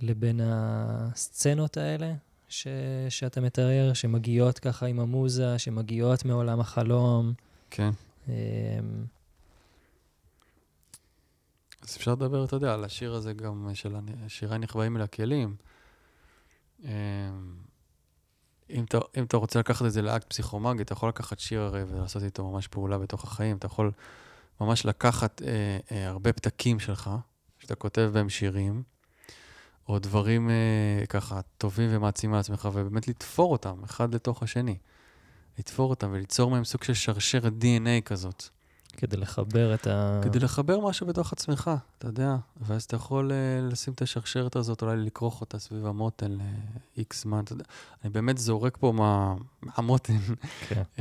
לבין הסצנות האלה ש, שאתה מתאר, שמגיעות ככה עם המוזה, שמגיעות מעולם החלום. כן. אמ, אז אפשר לדבר, אתה יודע, על השיר הזה גם של הנ- שירי נחבאים אל הכלים. אמ, אם אתה, אם אתה רוצה לקחת את זה לאקט פסיכומגי, אתה יכול לקחת שיר הרי ולעשות איתו ממש פעולה בתוך החיים. אתה יכול ממש לקחת אה, אה, הרבה פתקים שלך, שאתה כותב בהם שירים, או דברים אה, ככה טובים ומעצימים על עצמך, ובאמת לתפור אותם אחד לתוך השני. לתפור אותם וליצור מהם סוג של שרשרת DNA כזאת. כדי לחבר את ה... כדי לחבר משהו בתוך עצמך, אתה יודע, ואז אתה יכול uh, לשים את השרשרת הזאת, אולי לכרוך אותה סביב המותן ל-X זמן, אתה יודע. אני באמת זורק פה מה, מהמותן, כן. uh,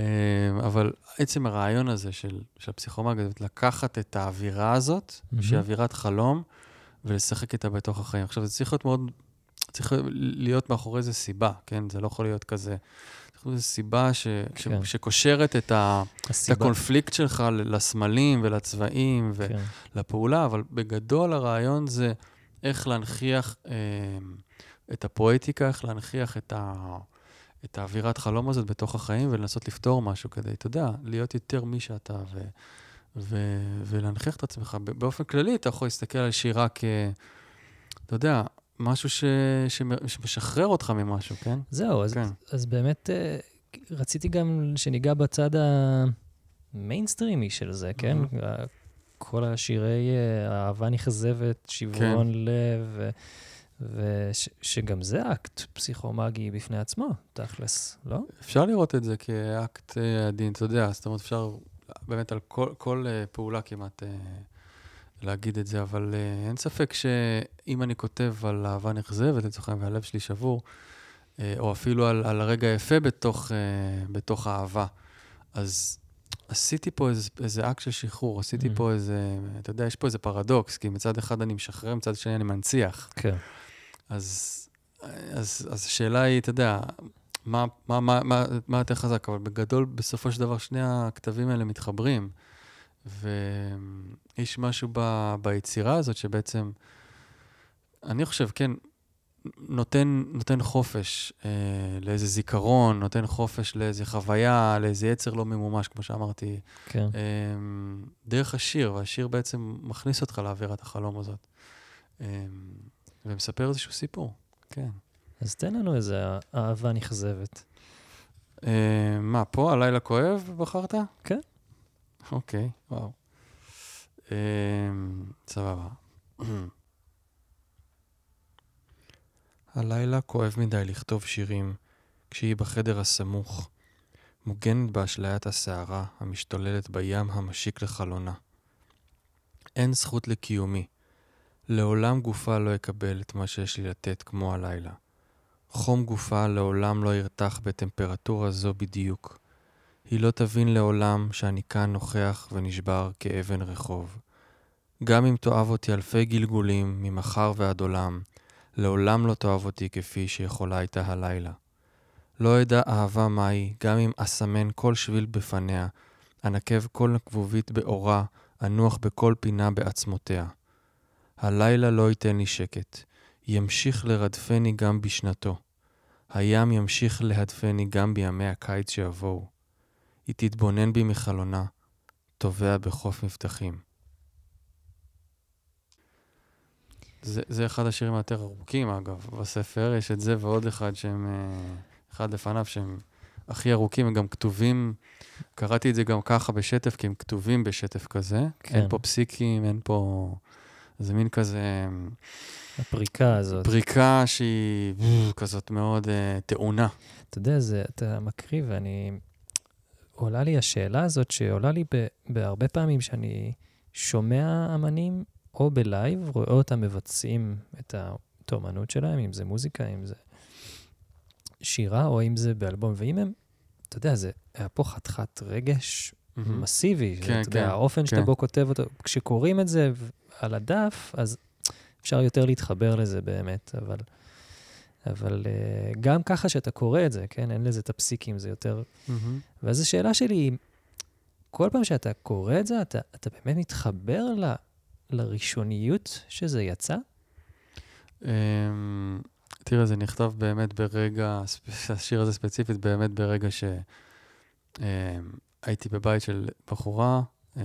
אבל עצם הרעיון הזה של, של הפסיכומגיה, לקחת את האווירה הזאת, מהמם. שהיא אווירת חלום, ולשחק איתה בתוך החיים. עכשיו, זה צריך להיות מאוד, צריך להיות מאחורי איזה סיבה, כן? זה לא יכול להיות כזה, איזו סיבה ש, ש, כן. שקושרת את ה... את. הקונפליקט שלך לסמלים ולצבעים כן. ולפעולה, אבל בגדול הרעיון זה איך להנכיח אה, את הפואטיקה, איך להנכיח את, ה, את האווירת חלום הזאת בתוך החיים ולנסות לפתור משהו כדי, אתה יודע, להיות יותר מי שאתה ו, ו, ולהנכיח את עצמך. באופן כללי, אתה יכול להסתכל על שירה כ... אתה יודע, משהו ש, שמ- שמשחרר אותך ממשהו, כן? זהו, אז, כן. אז באמת אה, רציתי גם שניגע בצד המיינסטרימי של זה, כן? ה- כל השירי אה, אהבה נכזבת, שברון לב, ושגם זה אקט פסיכומגי בפני עצמו, תכלס, לא? אפשר לראות את זה כאקט אה, עדין, אתה יודע, זאת אומרת, אפשר באמת על כל, כל אה, פעולה כמעט אה, להגיד את זה, אבל אה, אין ספק שאם אני כותב על אהבה נכזבת, לצורך העניין, והלב שלי שבור, או אפילו על, על הרגע היפה בתוך, בתוך האהבה, אז עשיתי פה איזה, איזה אקט של שחרור, עשיתי Mm. פה איזה, אתה יודע, יש פה איזה פרדוקס, כי מצד אחד אני משחרר, מצד שני אני מנציח. כן. אז, אז, אז השאלה היא, אתה יודע, מה, מה, מה, מה, מה יותר חזק? אבל בגדול, בסופו של דבר, שני הכתבים האלה מתחברים. ויש משהו ב, ביצירה הזאת שבעצם, אני חושב, כן, נותן, נותן חופש אה, לאיזה זיכרון, נותן חופש לאיזה חוויה, לאיזה יצר לא ממומש, כמו שאמרתי, כן. אה, דרך השיר, והשיר בעצם מכניס אותך לאווירת החלום הזאת. אה, ומספר איזשהו סיפור, כן. אז תן לנו איזה אהבה נכזבת. אה, מה, פה הלילה כואב בחרת? כן. אוקיי, וואו. אה, סבבה. הלילה כואב מדי לכתוב שירים כשהיא בחדר הסמוך, מוגנת באשליית הסערה המשתוללת בים המשיק לחלונה. אין זכות לקיומי. לעולם גופה לא אקבל את מה שיש לי לתת כמו הלילה. חום גופה לעולם לא ירתח בטמפרטורה זו בדיוק. היא לא תבין לעולם שאני כאן נוכח ונשבר כאבן רחוב. גם אם תאהב אותי אלפי גלגולים, ממחר ועד עולם, לעולם לא תאהב אותי כפי שיכולה הייתה הלילה. לא אדע אהבה מהי, גם אם אסמן כל שביל בפניה, אנקב כל כבובית באורה, אנוח בכל פינה בעצמותיה. הלילה לא ייתן לי שקט, ימשיך לרדפני גם בשנתו. הים ימשיך להדפני גם בימי הקיץ שיבואו. היא תתבונן בי מחלונה, טובע בחוף מבטחים. זה, זה אחד השירים היותר ארוכים, אגב, בספר. יש את זה ועוד אחד שהם, אה, אחד לפניו, שהם הכי ארוכים, הם גם כתובים, קראתי את זה גם ככה בשטף, כי הם כתובים בשטף כזה. כן. אין פה פסיקים, אין פה... זה מין כזה הפריקה הזאת. פריקה שהיא כזאת מאוד uh, טעונה. אתה יודע, זה, אתה מקריא ואני... עולה לי השאלה הזאת, שעולה לי ב, בהרבה פעמים שאני שומע אמנים או בלייב, רואה אותם מבצעים את האומנות שלהם, אם זה מוזיקה, אם זה שירה, או אם זה באלבום. ואם הם, אתה יודע, זה היה פה חתיכת רגש מהמם. מסיבי. כן, אתה יודע, כן, האופן שאתה כן. בו כותב אותו, כשקוראים את זה על הדף, אז אפשר יותר להתחבר לזה באמת, אבל... אבל uh, גם ככה שאתה קורא את זה, כן? אין לזה את הפסיקים, זה יותר... מהמם. ואז השאלה שלי היא, כל פעם שאתה קורא את זה, אתה, אתה באמת מתחבר ל, לראשוניות שזה יצא? אמ, תראה, זה נכתב באמת ברגע, השיר הזה ספציפית, באמת ברגע שהייתי בבית של בחורה. אמ,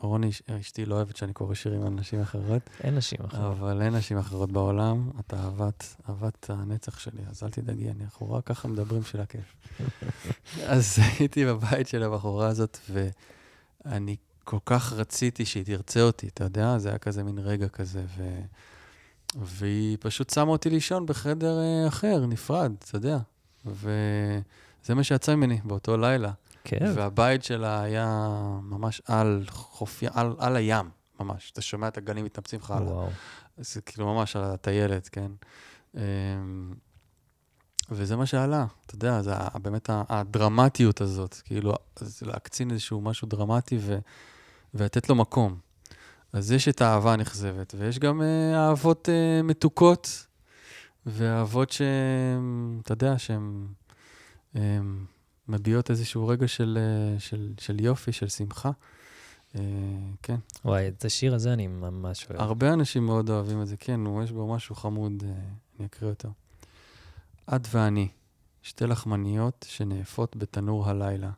רוני, אש- אשתי לא אוהבת שאני קורא שירים על נשים אחרות, אין נשים אחרות. אבל אין נשים אחרות בעולם. את אהבת, אהבת הנצח שלי, אז אל תדאגי, אני אנחנו רק ככה מדברים של הכיף. אז הייתי בבית של הבחורה הזאת, ואני כל כך רציתי שהיא תרצה אותי, אתה יודע? זה היה כזה מין רגע כזה, ו... והיא פשוט שמה אותי לישון בחדר אה, אחר, נפרד, אתה יודע. וזה מה שיצא ממני באותו לילה. כן. והבית שלה היה ממש על חופי, על, על הים, ממש. אתה שומע את הגלים מתנפצים לך על... וואו. זה כאילו ממש על הטיילת, כן? אמ, וזה מה שעלה, אתה יודע, זה באמת הדרמטיות הזאת, כאילו, זה להקצין איזשהו משהו דרמטי ו, ולתת לו מקום. אז יש את האהבה הנכזבת, ויש גם אה, אהבות אה, מתוקות, ואהבות שהן, אתה יודע, שהן הם, מביעות איזשהו רגע של, אה, של, של יופי, של שמחה. אה, כן. וואי, את השיר הזה אני ממש אוהב. הרבה אנשים מאוד אוהבים את זה, כן, הוא, יש בו משהו חמוד, אה, אני אקריא אותו. את ואני, שתי לחמניות שנאפות בתנור הלילה,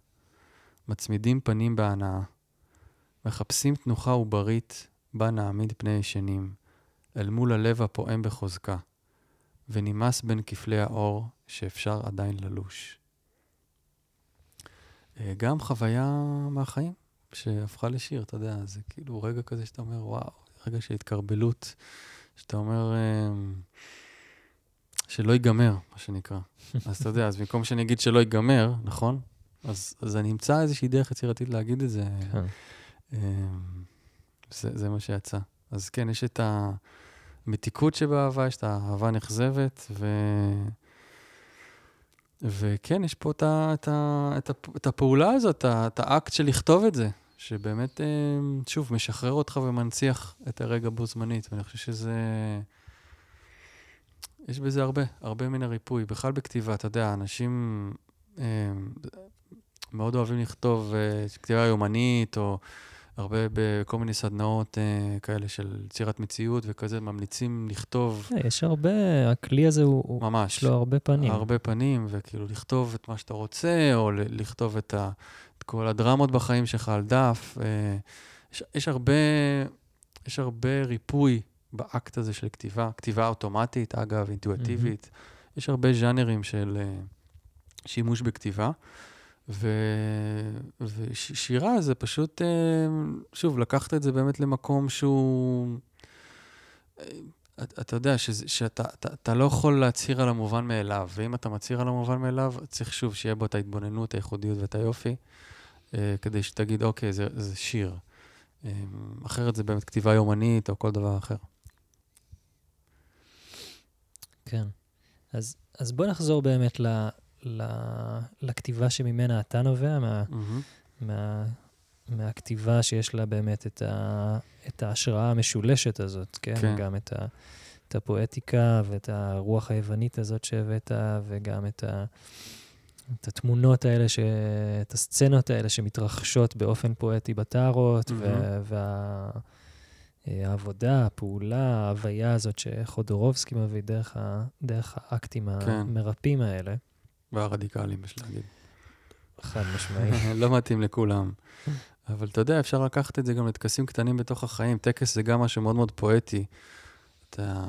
מצמידים פנים בהנאה, מחפשים תנוחה עוברית, בה נעמיד פני ישנים, אל מול הלב הפועם בחוזקה, ונמאס בין כפלי האור שאפשר עדיין ללוש. אה, גם חוויה מהחיים שהפכה לשיר, אתה יודע, זה כאילו רגע כזה שאתה אומר, וואו, רגע של התקרבלות, שאתה אומר אמ, שלא ייגמר, מה שנקרא. אז אתה יודע, אז במקום שאני אגיד שלא ייגמר, נכון? אז, אז אני אמצא איזושהי דרך יצירתית להגיד את זה. כן. אמ, זה, זה מה שיצא. אז כן, יש את המתיקות שבאהבה, יש את האהבה הנכזבת, ו... וכן, יש פה את, ה, את, ה, את, הפ, את הפעולה הזאת, ה- את האקט של לכתוב את זה, שבאמת, אמ, שוב, משחרר אותך ומנציח את הרגע בו זמנית, ואני חושב שזה... יש בזה הרבה, הרבה מן הריפוי. בכלל בכתיבה, אתה יודע, אנשים אמ, מאוד אוהבים לכתוב אה, כתיבה יומנית, או הרבה בכל מיני סדנאות אה, כאלה של יצירת מציאות וכזה, ממליצים לכתוב אה, יש הרבה, הכלי הזה הוא, הוא- ממש. יש לו הרבה פנים. הרבה פנים, וכאילו לכתוב את מה שאתה רוצה, או לכתוב את, ה, את כל הדרמות בחיים שלך על דף. אה, יש, יש הרבה, יש הרבה ריפוי באקט הזה של כתיבה, כתיבה אוטומטית, אגב, אינטואיטיבית. יש הרבה ז'אנרים של אה, שימוש בכתיבה. ו... ושירה זה פשוט, אה, שוב, לקחת את זה באמת למקום שהוא... אה, אתה, אתה יודע שזה, שאתה אתה, אתה לא יכול להצהיר על המובן מאליו, ואם אתה מצהיר על המובן מאליו, צריך שוב שיהיה בו את ההתבוננות, הייחודיות ואת היופי, אה, כדי שתגיד, אוקיי, זה, זה שיר. אחרת זה באמת כתיבה יומנית או כל דבר אחר. כן. אז, אז בוא נחזור באמת ל, לכתיבה שממנה אתה נובע, מה, מה, מהכתיבה שיש לה באמת את, ה, את ההשראה המשולשת הזאת, כן? כן. גם את, ה, את הפואטיקה ואת הרוח היוונית הזאת שהבאת, וגם את, ה, את התמונות האלה, ש, את הסצנות האלה שמתרחשות באופן פואטי בטארות, מהמם. ו- וה... העבודה, הפעולה, ההוויה הזאת שחודורובסקי מביא דרך, ה, דרך האקטים כן. המרפאים האלה, והרדיקלים, יש להגיד. חד משמעי. לא מתאים לכולם. אבל אתה יודע, אפשר לקחת את זה גם לטקסים קטנים בתוך החיים. טקס זה גם משהו מאוד מאוד פואטי. אתה...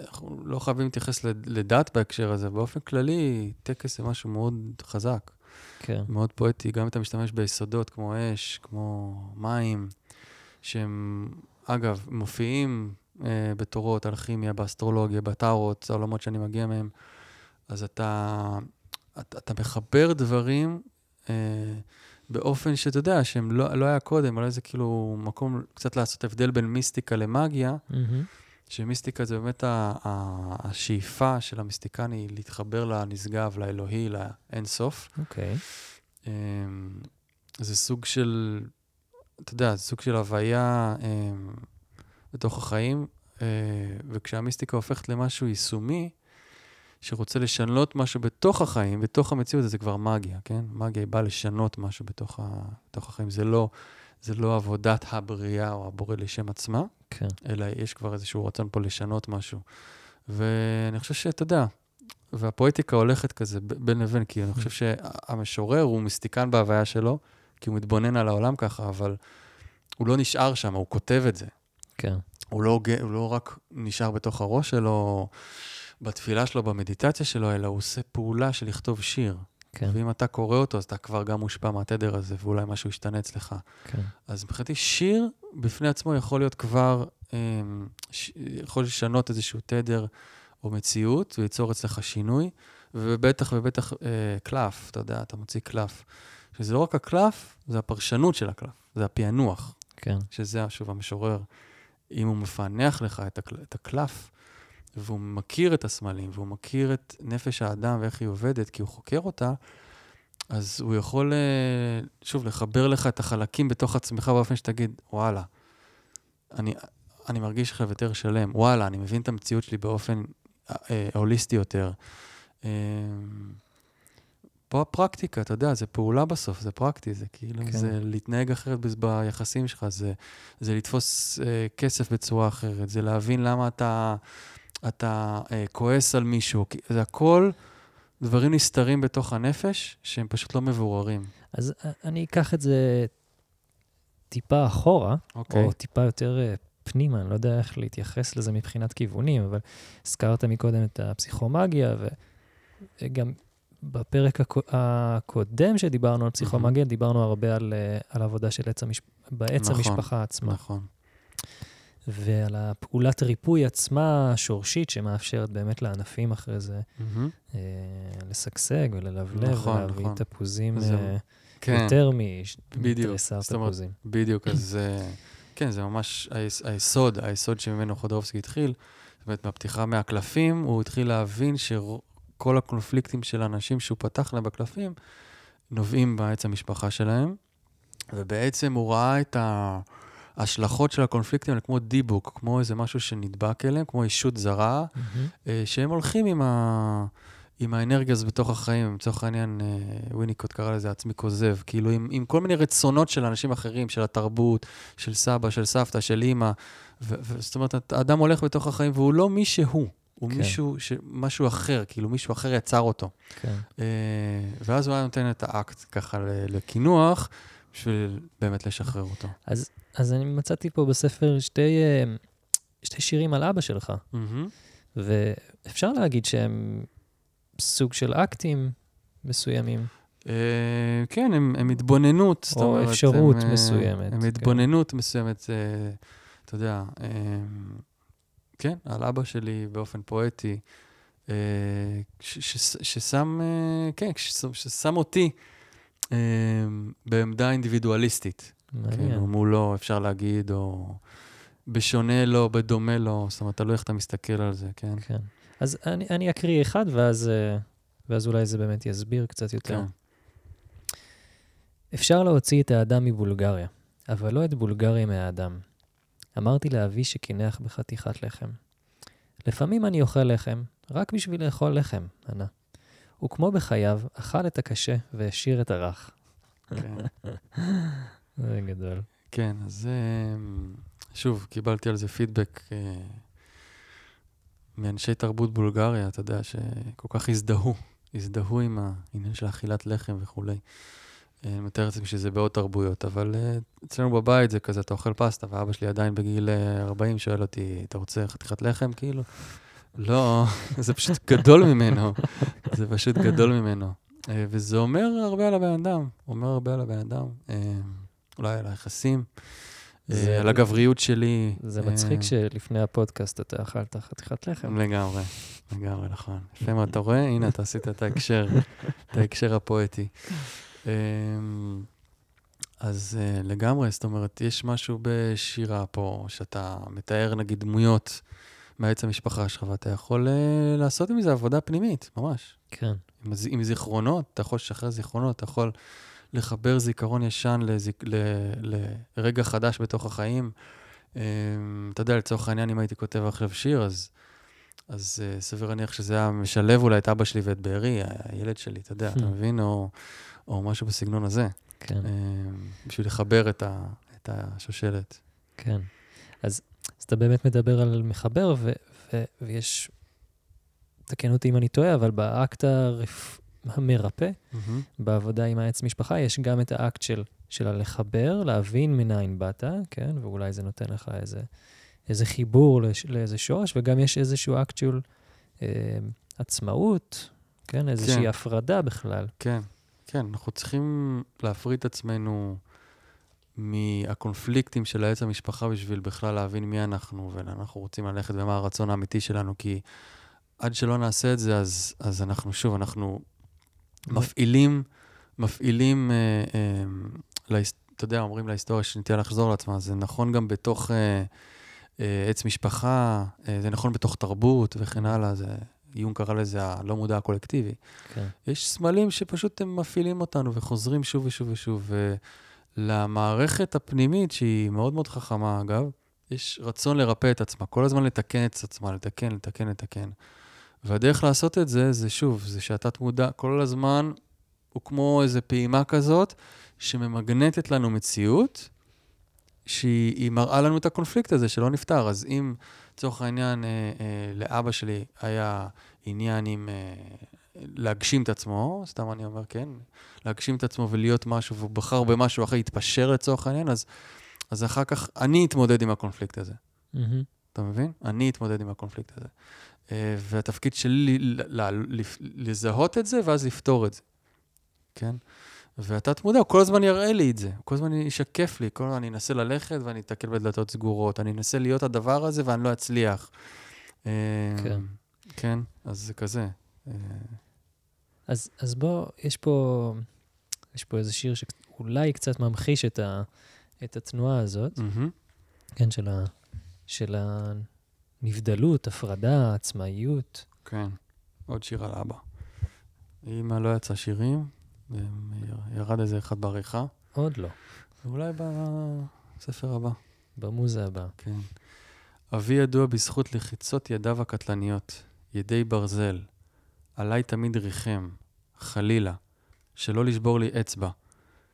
אנחנו לא חייבים להתייחס לד- לדת בהקשר הזה. באופן כללי, טקס זה משהו מאוד חזק, כן, מאוד פואטי. גם אם אתה משתמש ביסודות כמו אש, כמו מים, שהם, אגב, מופיעים אה, בתורות, אלכימיה, באסטרולוגיה, בטארות, העולמות שאני מגיע מהם, אז אתה, אתה, אתה מחבר דברים אה, באופן שאתה יודע, שהם לא, לא היה קודם, אולי זה כאילו מקום קצת לעשות הבדל בין מיסטיקה למאגיה, מהמם. שמיסטיקה זה באמת ה- ה- השאיפה של המיסטיקן היא להתחבר לנשגב, לאלוהי, לאינסוף. אוקיי. אמ, זה סוג של, אתה יודע, זה סוג של הוויה אמ, בתוך החיים, אה, וכשהמיסטיקה הופכת למשהו יישומי, שרוצה לשנות משהו בתוך החיים, בתוך המציאות, זה כבר מגיה, כן? מגיה היא באה לשנות משהו בתוך, ה, בתוך החיים. זה לא, זה לא עבודת הבריאה או הבורא לשם עצמה, כן. אלא יש כבר איזשהו רצון פה לשנות משהו. ואני חושב שאתה יודע, והפואטיקה הולכת כזה בין לבין, כי אני חושב שהמשורר הוא מיסטיקן בהוויה שלו, כי הוא מתבונן על העולם ככה, אבל הוא לא נשאר שם, הוא כותב את זה. כן. הוא לא, הוא לא רק נשאר בתוך הראש שלו, בתפילה שלו, במדיטציה שלו, אלא הוא עושה פעולה של לכתוב שיר. כן. ואם אתה קורא אותו, אז אתה כבר גם מושפע מהתדר הזה, ואולי משהו ישתנה אצלך. כן. אז מבחינתי שיר בפני עצמו יכול להיות כבר, אמ, ש... יכול לשנות איזשהו תדר או מציאות, וליצור אצלך שינוי, ובטח ובטח אה, קלף, אתה יודע, אתה מוציא קלף. שזה לא רק הקלף, זה הפרשנות של הקלף, זה הפענוח, כן. שזה, שוב, המשורר. אם הוא מפענח לך את, הקל... את הקלף, והוא מכיר את הסמלים, והוא מכיר את נפש האדם ואיך היא עובדת, כי הוא חוקר אותה, אז הוא יכול, אה, שוב, לחבר לך את החלקים בתוך עצמך באופן שתגיד, וואלה, אני, אני מרגיש עכשיו יותר שלם, וואלה, אני מבין את המציאות שלי באופן אה, אה, הוליסטי יותר. אה, פה הפרקטיקה, אתה יודע, זה פעולה בסוף, זה פרקטי, זה כאילו, כן. זה להתנהג אחרת ביחסים שלך, זה, זה לתפוס אה, כסף בצורה אחרת, זה להבין למה אתה, אתה אה, כועס על מישהו, כי זה הכל דברים נסתרים בתוך הנפש, שהם פשוט לא מבוררים. אז א- אני אקח את זה טיפה אחורה, אוקיי. או טיפה יותר אה, פנימה, אני לא יודע איך להתייחס לזה מבחינת כיוונים, אבל הזכרת מקודם את הפסיכומגיה, וגם בפרק הקו- הקודם שדיברנו על פסיכומגיה, דיברנו הרבה על, אה, על עבודה של עץ המשפ... בעץ נכון, המשפחה עצמה, נכון. ועל הפעולת ריפוי עצמה השורשית, שמאפשרת באמת לענפים אחרי זה מהמם. אה, לשגשג וללבלב, נכון, ולהביא נכון. תפוזים זה- אה, כן, יותר. מתריסר תפוזים. בדיוק, אז אה, כן, זה ממש היס- היסוד, היסוד שממנו חודרובסקי התחיל. זאת אומרת, מהפתיחה מהקלפים, הוא התחיל להבין שכל הקונפליקטים של האנשים שהוא פתח להם בקלפים, נובעים בעץ המשפחה שלהם, ובעצם הוא ראה את ההשלכות של הקונפליקטים האלה כמו דיבוק, כמו איזה משהו שנדבק אליהם, כמו ישות זרה. אה, שהם הולכים עם, ה... עם האנרגיה הזו בתוך החיים, לצורך העניין, אה, וויניקוט קרא לזה עצמי כוזב, כאילו עם, עם כל מיני רצונות של אנשים אחרים, של התרבות, של סבא, של סבתא, של אימא. ו- ו- זאת אומרת, האדם הולך בתוך החיים והוא לא מי שהוא, הוא כן. מישהו, ש... משהו אחר, כאילו מישהו אחר יצר אותו. כן. אה, ואז הוא היה נותן את האקט ככה לקינוח, בשביל באמת לשחרר אותו. אז, אז אני מצאתי פה בספר שתי, אה, שתי שירים על אבא שלך, מהמם. ואפשר להגיד שהם סוג של אקטים מסוימים. אה, כן, הם, הם התבוננות, או אומרת, אפשרות הם, אה, מסוימת, הם כן. התבוננות מסוימת, אה, אתה יודע, אה, כן, על אבא שלי באופן פואטי, אה, ש- ש- ששם, אה, כן, ש- ששם אותי אה, בעמדה אינדיבידואליסטית. מעניין. כאילו, מולו, אפשר להגיד, או בשונה לו, בדומה לו, זאת אומרת, תלוי איך אתה מסתכל על זה, כן? כן. אז אני, אני אקריא אחד, ואז, אה, ואז אולי זה באמת יסביר קצת יותר. כן. אפשר להוציא את האדם מבולגריה, אבל לא את בולגריה מהאדם. אמרתי לאבי שקינח בחתיכת לחם. לפעמים אני אוכל לחם, רק בשביל לאכול לחם, ענה. וכמו בחייו, אכל את הקשה והשאיר את הרך. כן. זה גדול. כן, אז זה... שוב, קיבלתי על זה פידבק אה, מאנשי תרבות בולגריה, אתה יודע, שכל כך הזדהו, הזדהו עם העניין של אכילת לחם וכולי. אה, אני מתאר לעצמי שזה בעוד תרבויות, אבל אה, אצלנו בבית זה כזה, אתה אוכל פסטה, ואבא שלי עדיין בגיל אה, 40 שואל אותי, אתה רוצה חתיכת לחם? כאילו, לא, זה פשוט גדול ממנו, זה פשוט גדול ממנו. אה, וזה אומר הרבה על הבן אדם, אומר הרבה על הבן אדם. אה, אולי על היחסים, זה- אה, על הגבריות שלי. זה אה, מצחיק שלפני הפודקאסט אתה אכלת חתיכת לחם. לגמרי, לגמרי, נכון. יפה מאוד, אתה רואה? הנה, אתה עשית את ההקשר, את ההקשר הפואטי. אמ, אז uh, לגמרי, זאת אומרת, יש משהו בשירה פה, שאתה מתאר נגיד דמויות מעץ המשפחה שלך, ואתה יכול uh, לעשות עם זה עבודה פנימית, ממש. כן. עם, עם זיכרונות, אתה יכול לשחרר זיכרונות, אתה יכול לחבר זיכרון ישן לזיק, ל, לרגע חדש בתוך החיים. Um, אתה יודע, לצורך העניין, אם הייתי כותב עכשיו שיר, אז, אז uh, סביר להניח שזה היה משלב אולי את אבא שלי ואת בארי, הילד שלי, אתה יודע, אתה מבין? או, או משהו בסגנון הזה. כן. בשביל לחבר את, ה, את השושלת. כן. אז, אז אתה באמת מדבר על מחבר, ו, ו, ויש, תקן אותי אם אני טועה, אבל באקט הרפ... המרפא, mm-hmm. בעבודה עם העץ משפחה, יש גם את האקט של, של הלחבר, להבין מניין באת, כן? ואולי זה נותן לך איזה, איזה חיבור לש, לאיזה שורש, וגם יש איזשהו אקט של אה, עצמאות, כן? איזושהי כן. הפרדה בכלל. כן. כן, אנחנו צריכים להפריד את עצמנו מהקונפליקטים של העץ המשפחה בשביל בכלל להבין מי אנחנו ולאן אנחנו רוצים ללכת ומה הרצון האמיתי שלנו, כי עד שלא נעשה את זה, אז, אז אנחנו, שוב, אנחנו מפעילים, מפעילים, אה, אה, אתה יודע, אומרים להיסטוריה שנטייה לחזור לעצמה, זה נכון גם בתוך אה, אה, עץ משפחה, אה, זה נכון בתוך תרבות וכן הלאה, זה... יום קרא לזה הלא מודע הקולקטיבי. כן. יש סמלים שפשוט הם מפעילים אותנו וחוזרים שוב ושוב ושוב. ולמערכת הפנימית, שהיא מאוד מאוד חכמה, אגב, יש רצון לרפא את עצמה, כל הזמן לתקן את עצמה, לתקן, לתקן, לתקן. והדרך לעשות את זה, זה שוב, זה שהתת מודע כל הזמן הוא כמו איזו פעימה כזאת, שממגנטת לנו מציאות, שהיא מראה לנו את הקונפליקט הזה שלא נפתר. אז אם... לצורך העניין, אה, אה, לאבא שלי היה עניין עם אה, להגשים את עצמו, סתם אני אומר, כן, להגשים את עצמו ולהיות משהו, והוא בחר במשהו אחר, התפשר לצורך העניין, אז, אז אחר כך אני אתמודד עם הקונפליקט הזה. Mm-hmm. אתה מבין? אני אתמודד עם הקונפליקט הזה. אה, והתפקיד שלי לזהות את זה ואז לפתור את זה, כן? והתת מודע, הוא כל הזמן יראה לי את זה, הוא כל הזמן ישקף לי, כל הזמן אני אנסה ללכת ואני אתקל בדלתות סגורות, אני אנסה להיות הדבר הזה ואני לא אצליח. אה, כן. כן, אז זה כזה. אה. אז, אז בוא, יש פה, יש פה איזה שיר שאולי קצת ממחיש את, ה, את התנועה הזאת, mm-hmm. כן, של, ה, של הנבדלות, הפרדה, עצמאיות. כן, עוד שיר על אבא. אמא לא יצא שירים, ירד איזה אחד בעריכה. עוד לא. אולי בספר הבא. במוזה הבא. כן. אבי ידוע בזכות לחיצות ידיו הקטלניות, ידי ברזל. עליי תמיד ריחם, חלילה, שלא לשבור לי אצבע,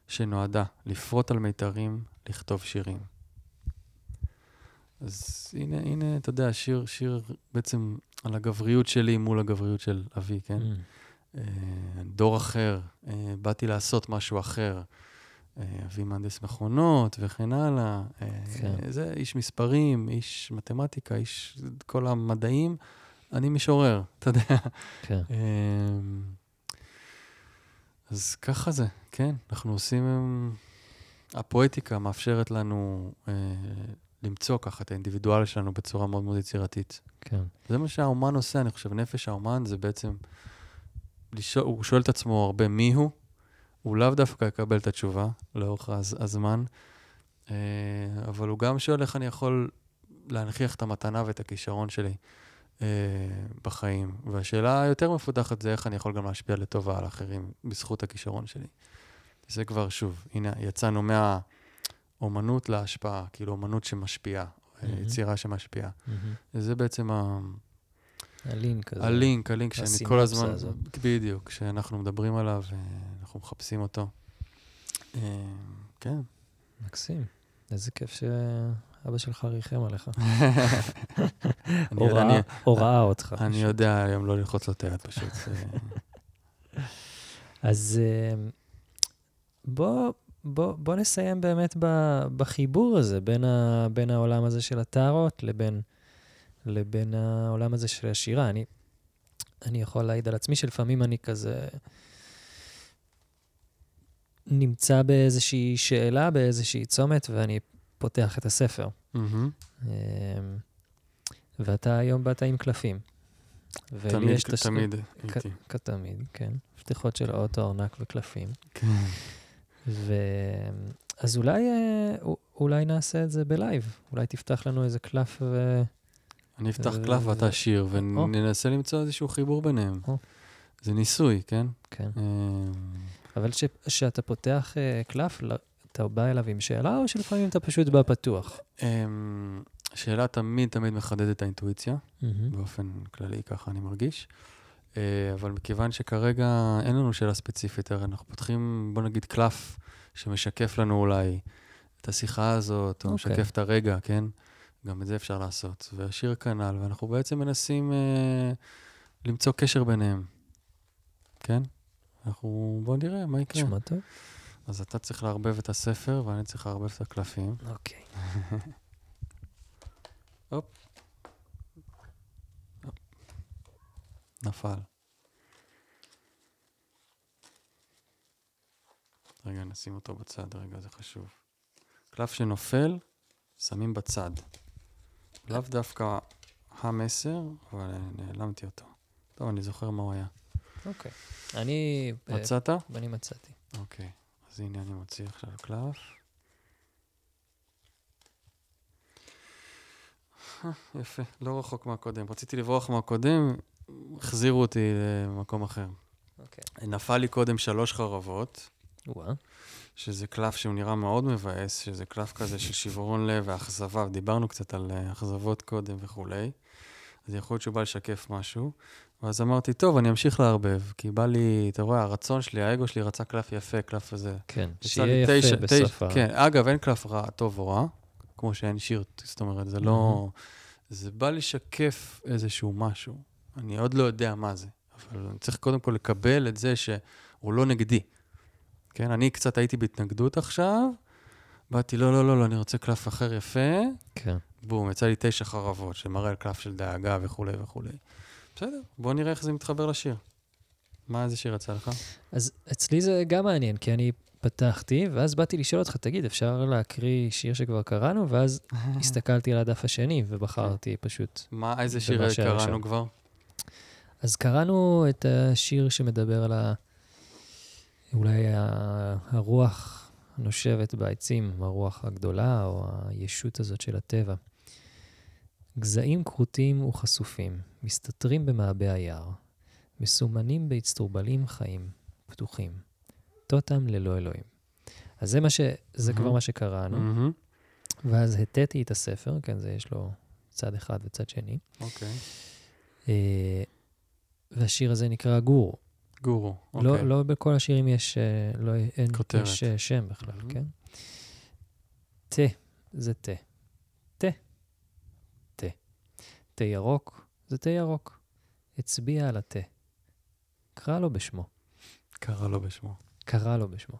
שנועדה לפרוט על מיתרים, לכתוב שירים. אז הנה, הנה, אתה יודע, שיר, שיר בעצם על הגבריות שלי מול הגבריות של אבי, כן? Mm. אה, דור אחר, אה, באתי לעשות משהו אחר. אה, אבי מהנדס מכונות וכן הלאה. כן. זה איש מספרים, איש מתמטיקה, איש כל המדעים. אני משורר, אתה יודע. כן. אז ככה זה, כן. אנחנו עושים... הפואטיקה מאפשרת לנו אה, למצוא ככה את האינדיבידואל שלנו בצורה מאוד מאוד יצירתית. כן. זה מה שהאומן עושה, אני חושב. נפש האומן זה בעצם... לשאול, הוא שואל את עצמו הרבה מי הוא, הוא לאו דווקא יקבל את התשובה לאורך הז, הזמן, אה, אבל הוא גם שואל איך אני יכול להנכיח את המתנה ואת הכישרון שלי אה, בחיים. והשאלה היותר מפותחת זה איך אני יכול גם להשפיע לטובה על אחרים בזכות הכישרון שלי. זה כבר, שוב, הנה, יצאנו מהאומנות להשפעה, כאילו אומנות שמשפיעה, mm-hmm. יצירה שמשפיעה. Mm-hmm. וזה בעצם ה... הלינק הזה. הלינק, הלינק שאני כל הזמן, הזאת. בדיוק, שאנחנו מדברים עליו, ואנחנו מחפשים אותו. אה, כן. מקסים. איזה כיף שאבא שלך ריחם עליך. או ראה אותך. אני יודע היום לא ללחוץ לו את היד פשוט. אז אה, בוא, בוא, בוא נסיים באמת בחיבור הזה בין, ה, בין העולם הזה של הטהרות לבין לבין העולם הזה של השירה. אני, אני יכול להעיד על עצמי שלפעמים אני כזה נמצא באיזושהי שאלה, באיזושהי צומת, ואני פותח את הספר. Mm-hmm. ואתה היום באת עם קלפים. תמיד, תמיד הייתי. כתמיד, כן. פתיחות של אוטו, ארנק וקלפים. כן. ו... אז אולי, אה, אולי נעשה את זה בלייב. אולי תפתח לנו איזה קלף ו... אני אפתח אה, קלף ואתה שיר, וננסה למצוא איזשהו חיבור ביניהם. או. זה ניסוי, כן? כן. אה, אבל כשאתה פותח אה, קלף, לא- אתה בא אליו עם שאלה, או שלפעמים אתה פשוט בא פתוח? אמ, שאלה תמיד תמיד מחדדת את האינטואיציה. באופן כללי ככה אני מרגיש. אה, אבל מכיוון שכרגע אין לנו שאלה ספציפית, הרי אנחנו פותחים, בוא נגיד, קלף שמשקף לנו אולי את השיחה הזאת, או אוקיי. משקף את הרגע, כן? גם את זה אפשר לעשות. והשיר כנ"ל, ואנחנו בעצם מנסים אה, למצוא קשר ביניהם, כן? אנחנו, בוא נראה מה יקרה. נשמע טוב. אז אתה צריך לערבב את הספר, ואני צריך לערבב את הקלפים. אוקיי. נפל. רגע, נשים אותו בצד, רגע, זה חשוב. קלף שנופל, שמים בצד. לאו דווקא המסר, אבל נעלמתי אותו. טוב, אני זוכר מה הוא היה. אוקיי. אני... אה, מצאת? אני מצאתי. אוקיי. אז הנה אני מוציא עכשיו קלף. אה, יפה, לא רחוק מהקודם. רציתי לברוח מהקודם, החזירו אותי למקום אחר. אוקיי. נפל לי קודם שלוש חרבות, וואה. שזה קלף שהוא נראה מאוד מבאס, שזה קלף כזה של שברון לב ואכזבה, דיברנו קצת על אה, אכזבות קודם וכולי, אז יכול להיות שהוא בא לשקף משהו. ואז אמרתי, טוב, אני אמשיך לערבב, כי בא לי, אתה רואה, הרצון שלי, האגו שלי רצה קלף יפה, קלף הזה. כן, שיהיה יפה תשע- בסוף ה... כן, אגב, אין קלף רע, טוב או רע, כמו שאין שיר, זאת אומרת, זה לא... זה בא לשקף איזשהו משהו. אני עוד לא יודע מה זה, אבל אני צריך קודם כל לקבל את זה שהוא לא נגדי. כן, אני קצת הייתי בהתנגדות עכשיו, באתי, לא, לא, לא, לא, אני רוצה קלף אחר יפה, כן. בום, יצא לי תשע חרבות, שמראה על קלף של דאגה וכולי וכולי. בסדר, בוא נראה איך זה מתחבר לשיר. מה, איזה שיר יצא לך? אז אצלי זה גם מעניין, כי אני פתחתי, ואז באתי לשאול אותך, תגיד, אפשר להקריא שיר שכבר קראנו? ואז הסתכלתי על הדף השני ובחרתי פשוט. מה, איזה זה שיר קראנו. כבר? אז קראנו את השיר שמדבר על ה... אולי. הרוח הנושבת בעצים, הרוח הגדולה, או הישות הזאת של הטבע. גזעים כרותים וחשופים, מסתתרים במעבה היער, מסומנים באצטרובלים חיים, פתוחים. טוטם ללא אלוהים. אז זה מה ש... זה כבר מהמם. מה שקראנו. מהמם, ואז הטיתי את הספר, כן, זה יש לו צד אחד וצד שני. אוקיי. אה, והשיר הזה נקרא גור. גורו, לא, אוקיי. לא בכל השירים יש, אה, לא, אין, כותרת. יש אה, שם בכלל, Mhm. כן? תה, זה תה. תה. תה. תה ירוק, זה תה ירוק. הצביע על התה. קרא לו בשמו. קרא לו בשמו. קרא לו בשמו.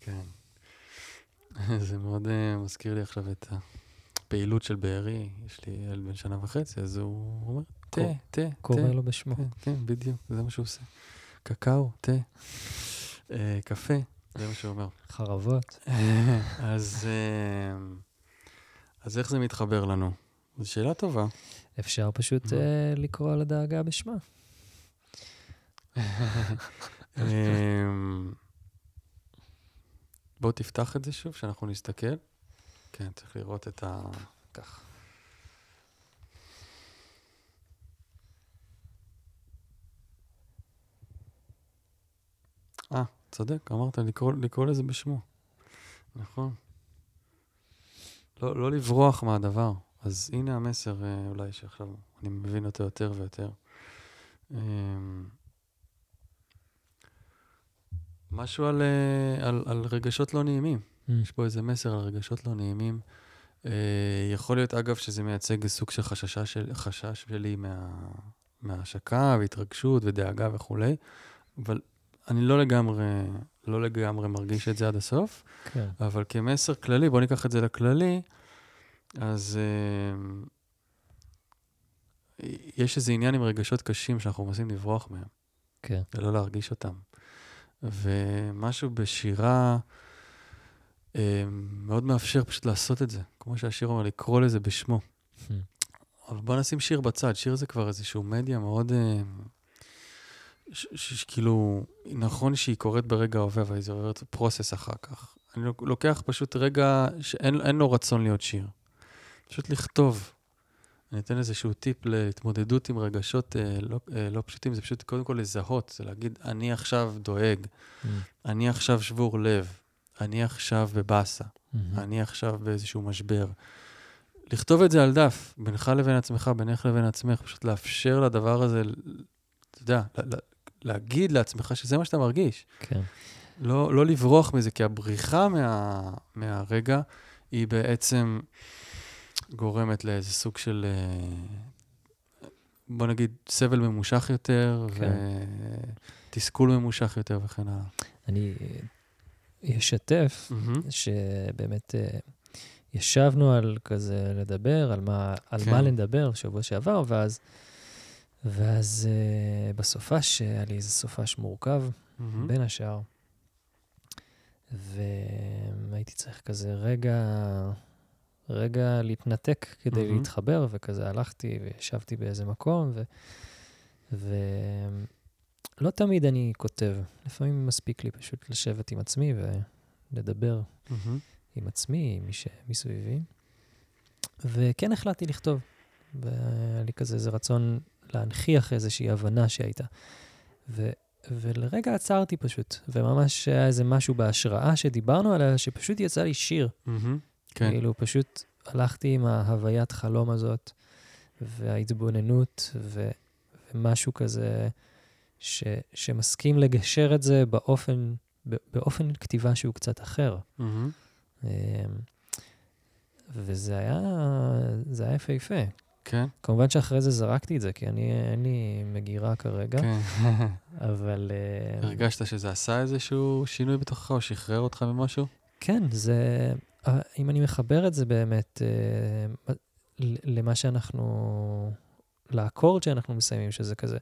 כן. זה מאוד uh, מזכיר לי עכשיו את הפעילות של בארי. יש לי ילד בן שנה וחצי, אז הוא אומר, תה, תה, קורא. לו בשמו. כן, כן, בדיוק, זה מה שהוא עושה. קקאו, תה, אה, קפה, זה מה שהוא אומר. חרבות. אז, אה, אז איך זה מתחבר לנו? זו שאלה טובה. אפשר פשוט אה, לקרוא לדאגה בשמה. אמ, בוא תפתח את זה שוב, שאנחנו נסתכל. כן, צריך לראות את ה... כך. אה, צודק, אמרת לקרוא, לקרוא לזה בשמו. נכון. לא, לא לברוח מהדבר. אז הנה המסר, אה, אולי שעכשיו אני מבין אותו יותר ויותר. אמ, משהו על, אה, על, על רגשות לא נעימים. Mm. יש פה איזה מסר על רגשות לא נעימים. אה, יכול להיות, אגב, שזה מייצג סוג של חששה של, חשש שלי מה, מהשקה והתרגשות ודאגה וכולי, אבל אני לא לגמרי, לא לגמרי מרגיש את זה עד הסוף, כן. אבל כמסר כללי, בואו ניקח את זה לכללי, אז אה, יש איזה עניין עם רגשות קשים שאנחנו מנסים לברוח מהם. כן. ולא להרגיש אותם. ומשהו בשירה אה, מאוד מאפשר פשוט לעשות את זה, כמו שהשיר אומר, לקרוא לזה בשמו. Hmm. אבל בוא נשים שיר בצד, שיר זה כבר איזשהו מדיה מאוד... אה, ש- שכאילו, נכון שהיא קורית ברגע ההווה, אבל היא עוברת פרוסס אחר כך. אני לוקח פשוט רגע שאין לו רצון להיות שיר. פשוט לכתוב. אני אתן איזשהו טיפ להתמודדות עם רגשות אה, לא, אה, לא פשוטים, זה פשוט קודם כל לזהות, זה להגיד, אני עכשיו דואג, mm. אני עכשיו שבור לב, אני עכשיו בבאסה, mm-hmm. אני עכשיו באיזשהו משבר. לכתוב את זה על דף, בינך לבין עצמך, בינך לבין עצמך, פשוט לאפשר לדבר הזה, אתה יודע, להגיד לעצמך שזה מה שאתה מרגיש. כן. לא, לא לברוח מזה, כי הבריחה מה, מהרגע היא בעצם גורמת לאיזה סוג של, אה, בוא נגיד, סבל ממושך יותר, כן. ותסכול ממושך יותר וכן הלאה. אני אשתף mm-hmm. שבאמת אה, ישבנו על כזה לדבר, על מה, על כן. מה לדבר בשבוע שעבר, ואז, ואז uh, בסופש היה לי איזה סופש מורכב, mm-hmm. בין השאר. והייתי צריך כזה רגע, רגע להתנתק כדי mm-hmm. להתחבר, וכזה הלכתי וישבתי באיזה מקום, ו... ולא תמיד אני כותב, לפעמים מספיק לי פשוט לשבת עם עצמי ולדבר mm-hmm. עם עצמי, עם מי שמסביבי. וכן החלטתי לכתוב, והיה לי כזה איזה רצון להנכיח איזושהי הבנה שהייתה. ו... ולרגע עצרתי פשוט, וממש היה איזה משהו בהשראה שדיברנו עליה, שפשוט יצא לי שיר. Mm-hmm, כן. כאילו, פשוט הלכתי עם ההוויית חלום הזאת, וההתבוננות, ו, ומשהו כזה ש, שמסכים לגשר את זה באופן, באופן כתיבה שהוא קצת אחר. Mm-hmm. וזה היה, זה היה יפהפה. כן. כמובן שאחרי זה זרקתי את זה, כי אני, אין לי מגירה כרגע, כן. אבל... אה, הרגשת שזה עשה איזשהו שינוי בתוכך, או שחרר אותך ממשהו? כן, זה... אה, אם אני מחבר את זה באמת אה, למה שאנחנו... לאקורד שאנחנו מסיימים, שזה כזה,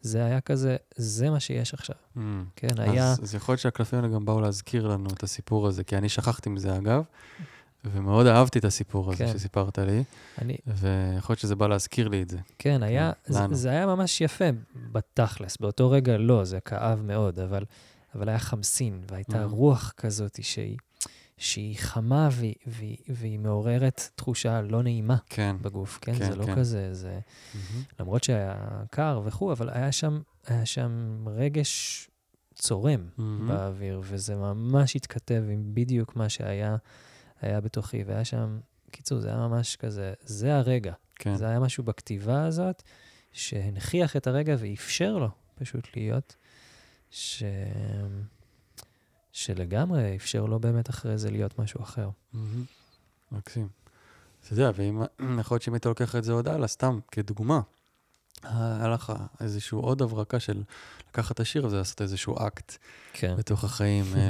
זה היה כזה, זה מה שיש עכשיו. Mm. כן, אז, היה... אז יכול להיות שהקלפים האלה גם באו להזכיר לנו את הסיפור הזה, כי אני שכחתי מזה, אגב. ומאוד אהבתי את הסיפור הזה כן. שסיפרת לי, אני... ויכול להיות שזה בא להזכיר לי את זה. כן, היה, זה, זה היה ממש יפה בתכלס. באותו רגע לא, זה כאב מאוד, אבל, אבל היה חמסין, והייתה mm. רוח כזאת שהיא, שהיא חמה והיא, והיא, והיא מעוררת תחושה לא נעימה כן. בגוף, כן? כן זה לא כן. כזה, זה... Mm-hmm. למרות שהיה קר וכו', אבל היה שם, היה שם רגש צורם mm-hmm. באוויר, וזה ממש התכתב עם בדיוק מה שהיה. היה בתוכי, והיה שם, קיצור, זה היה ממש כזה, זה הרגע. כן. זה היה משהו בכתיבה הזאת, שהנכיח את הרגע ואפשר לו פשוט להיות, ש... שלגמרי אפשר לו באמת אחרי זה להיות משהו אחר. מקסים. אתה יודע, ואם, יכול להיות שאם היית לוקח את זה עוד הלאה, סתם כדוגמה, היה לך איזשהו עוד הברקה של לקחת את השיר הזה, לעשות איזשהו אקט כן. בתוך החיים, אה,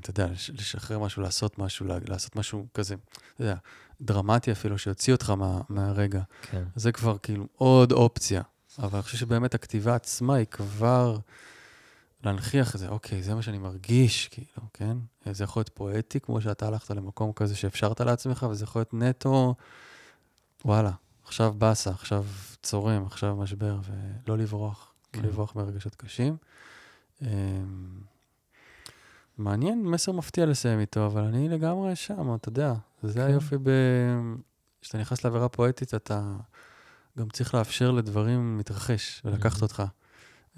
אתה יודע, לשחרר משהו, לעשות משהו, לעשות משהו כזה, אתה יודע, דרמטי אפילו, שיוציא אותך מה, מהרגע. כן. זה כבר כאילו עוד אופציה. אבל אני חושב שבאמת הכתיבה עצמה היא כבר להנכיח את זה, אוקיי, זה מה שאני מרגיש, כאילו, כן? זה יכול להיות פואטי, כמו שאתה הלכת למקום כזה שאפשרת לעצמך, וזה יכול להיות נטו, וואלה, עכשיו באסה, עכשיו צורם, עכשיו משבר, ולא לברוח, לא כן. לא לברוח מרגשות קשים. אמ, מעניין, מסר מפתיע לסיים איתו, אבל אני לגמרי שם, אתה יודע. זה כן. היופי ב... כשאתה נכנס לעבירה פואטית, אתה גם צריך לאפשר לדברים להתרחש ולקחת mm-hmm. אותך.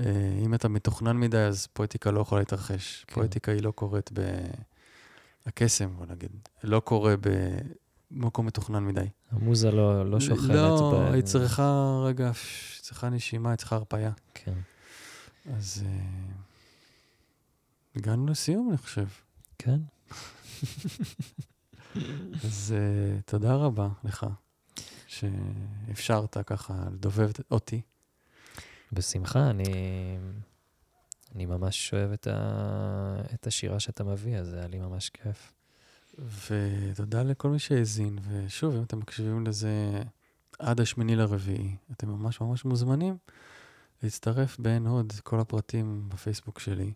אה, אם אתה מתוכנן מדי, אז פואטיקה לא יכולה להתרחש. כן. פואטיקה היא לא קורית ב... הקסם, בוא נגיד. לא קורה ב... במקום מתוכנן מדי. המוזה לא, לא שוכנת. לא, ב... היא צריכה, רגע, היא צריכה נשימה, היא צריכה הרפאיה. כן. אז uh, הגענו לסיום, אני חושב. כן. אז uh, תודה רבה לך, שאפשרת ככה לדובב אותי. בשמחה, אני, אני ממש אוהב את, ה, את השירה שאתה מביא, אז היה לי ממש כיף. ותודה לכל מי שהאזין, ושוב, אם אתם מקשיבים לזה ב-28 לרביעי, אתם ממש ממש מוזמנים להצטרף בעין עוד, כל הפרטים בפייסבוק שלי.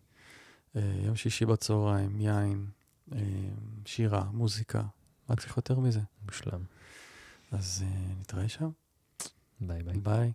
אה, יום שישי בצהריים, יין, אה, שירה, מוזיקה, מה צריך יותר מזה? מושלם. אז אה, נתראה שם. ביי ביי. ביי.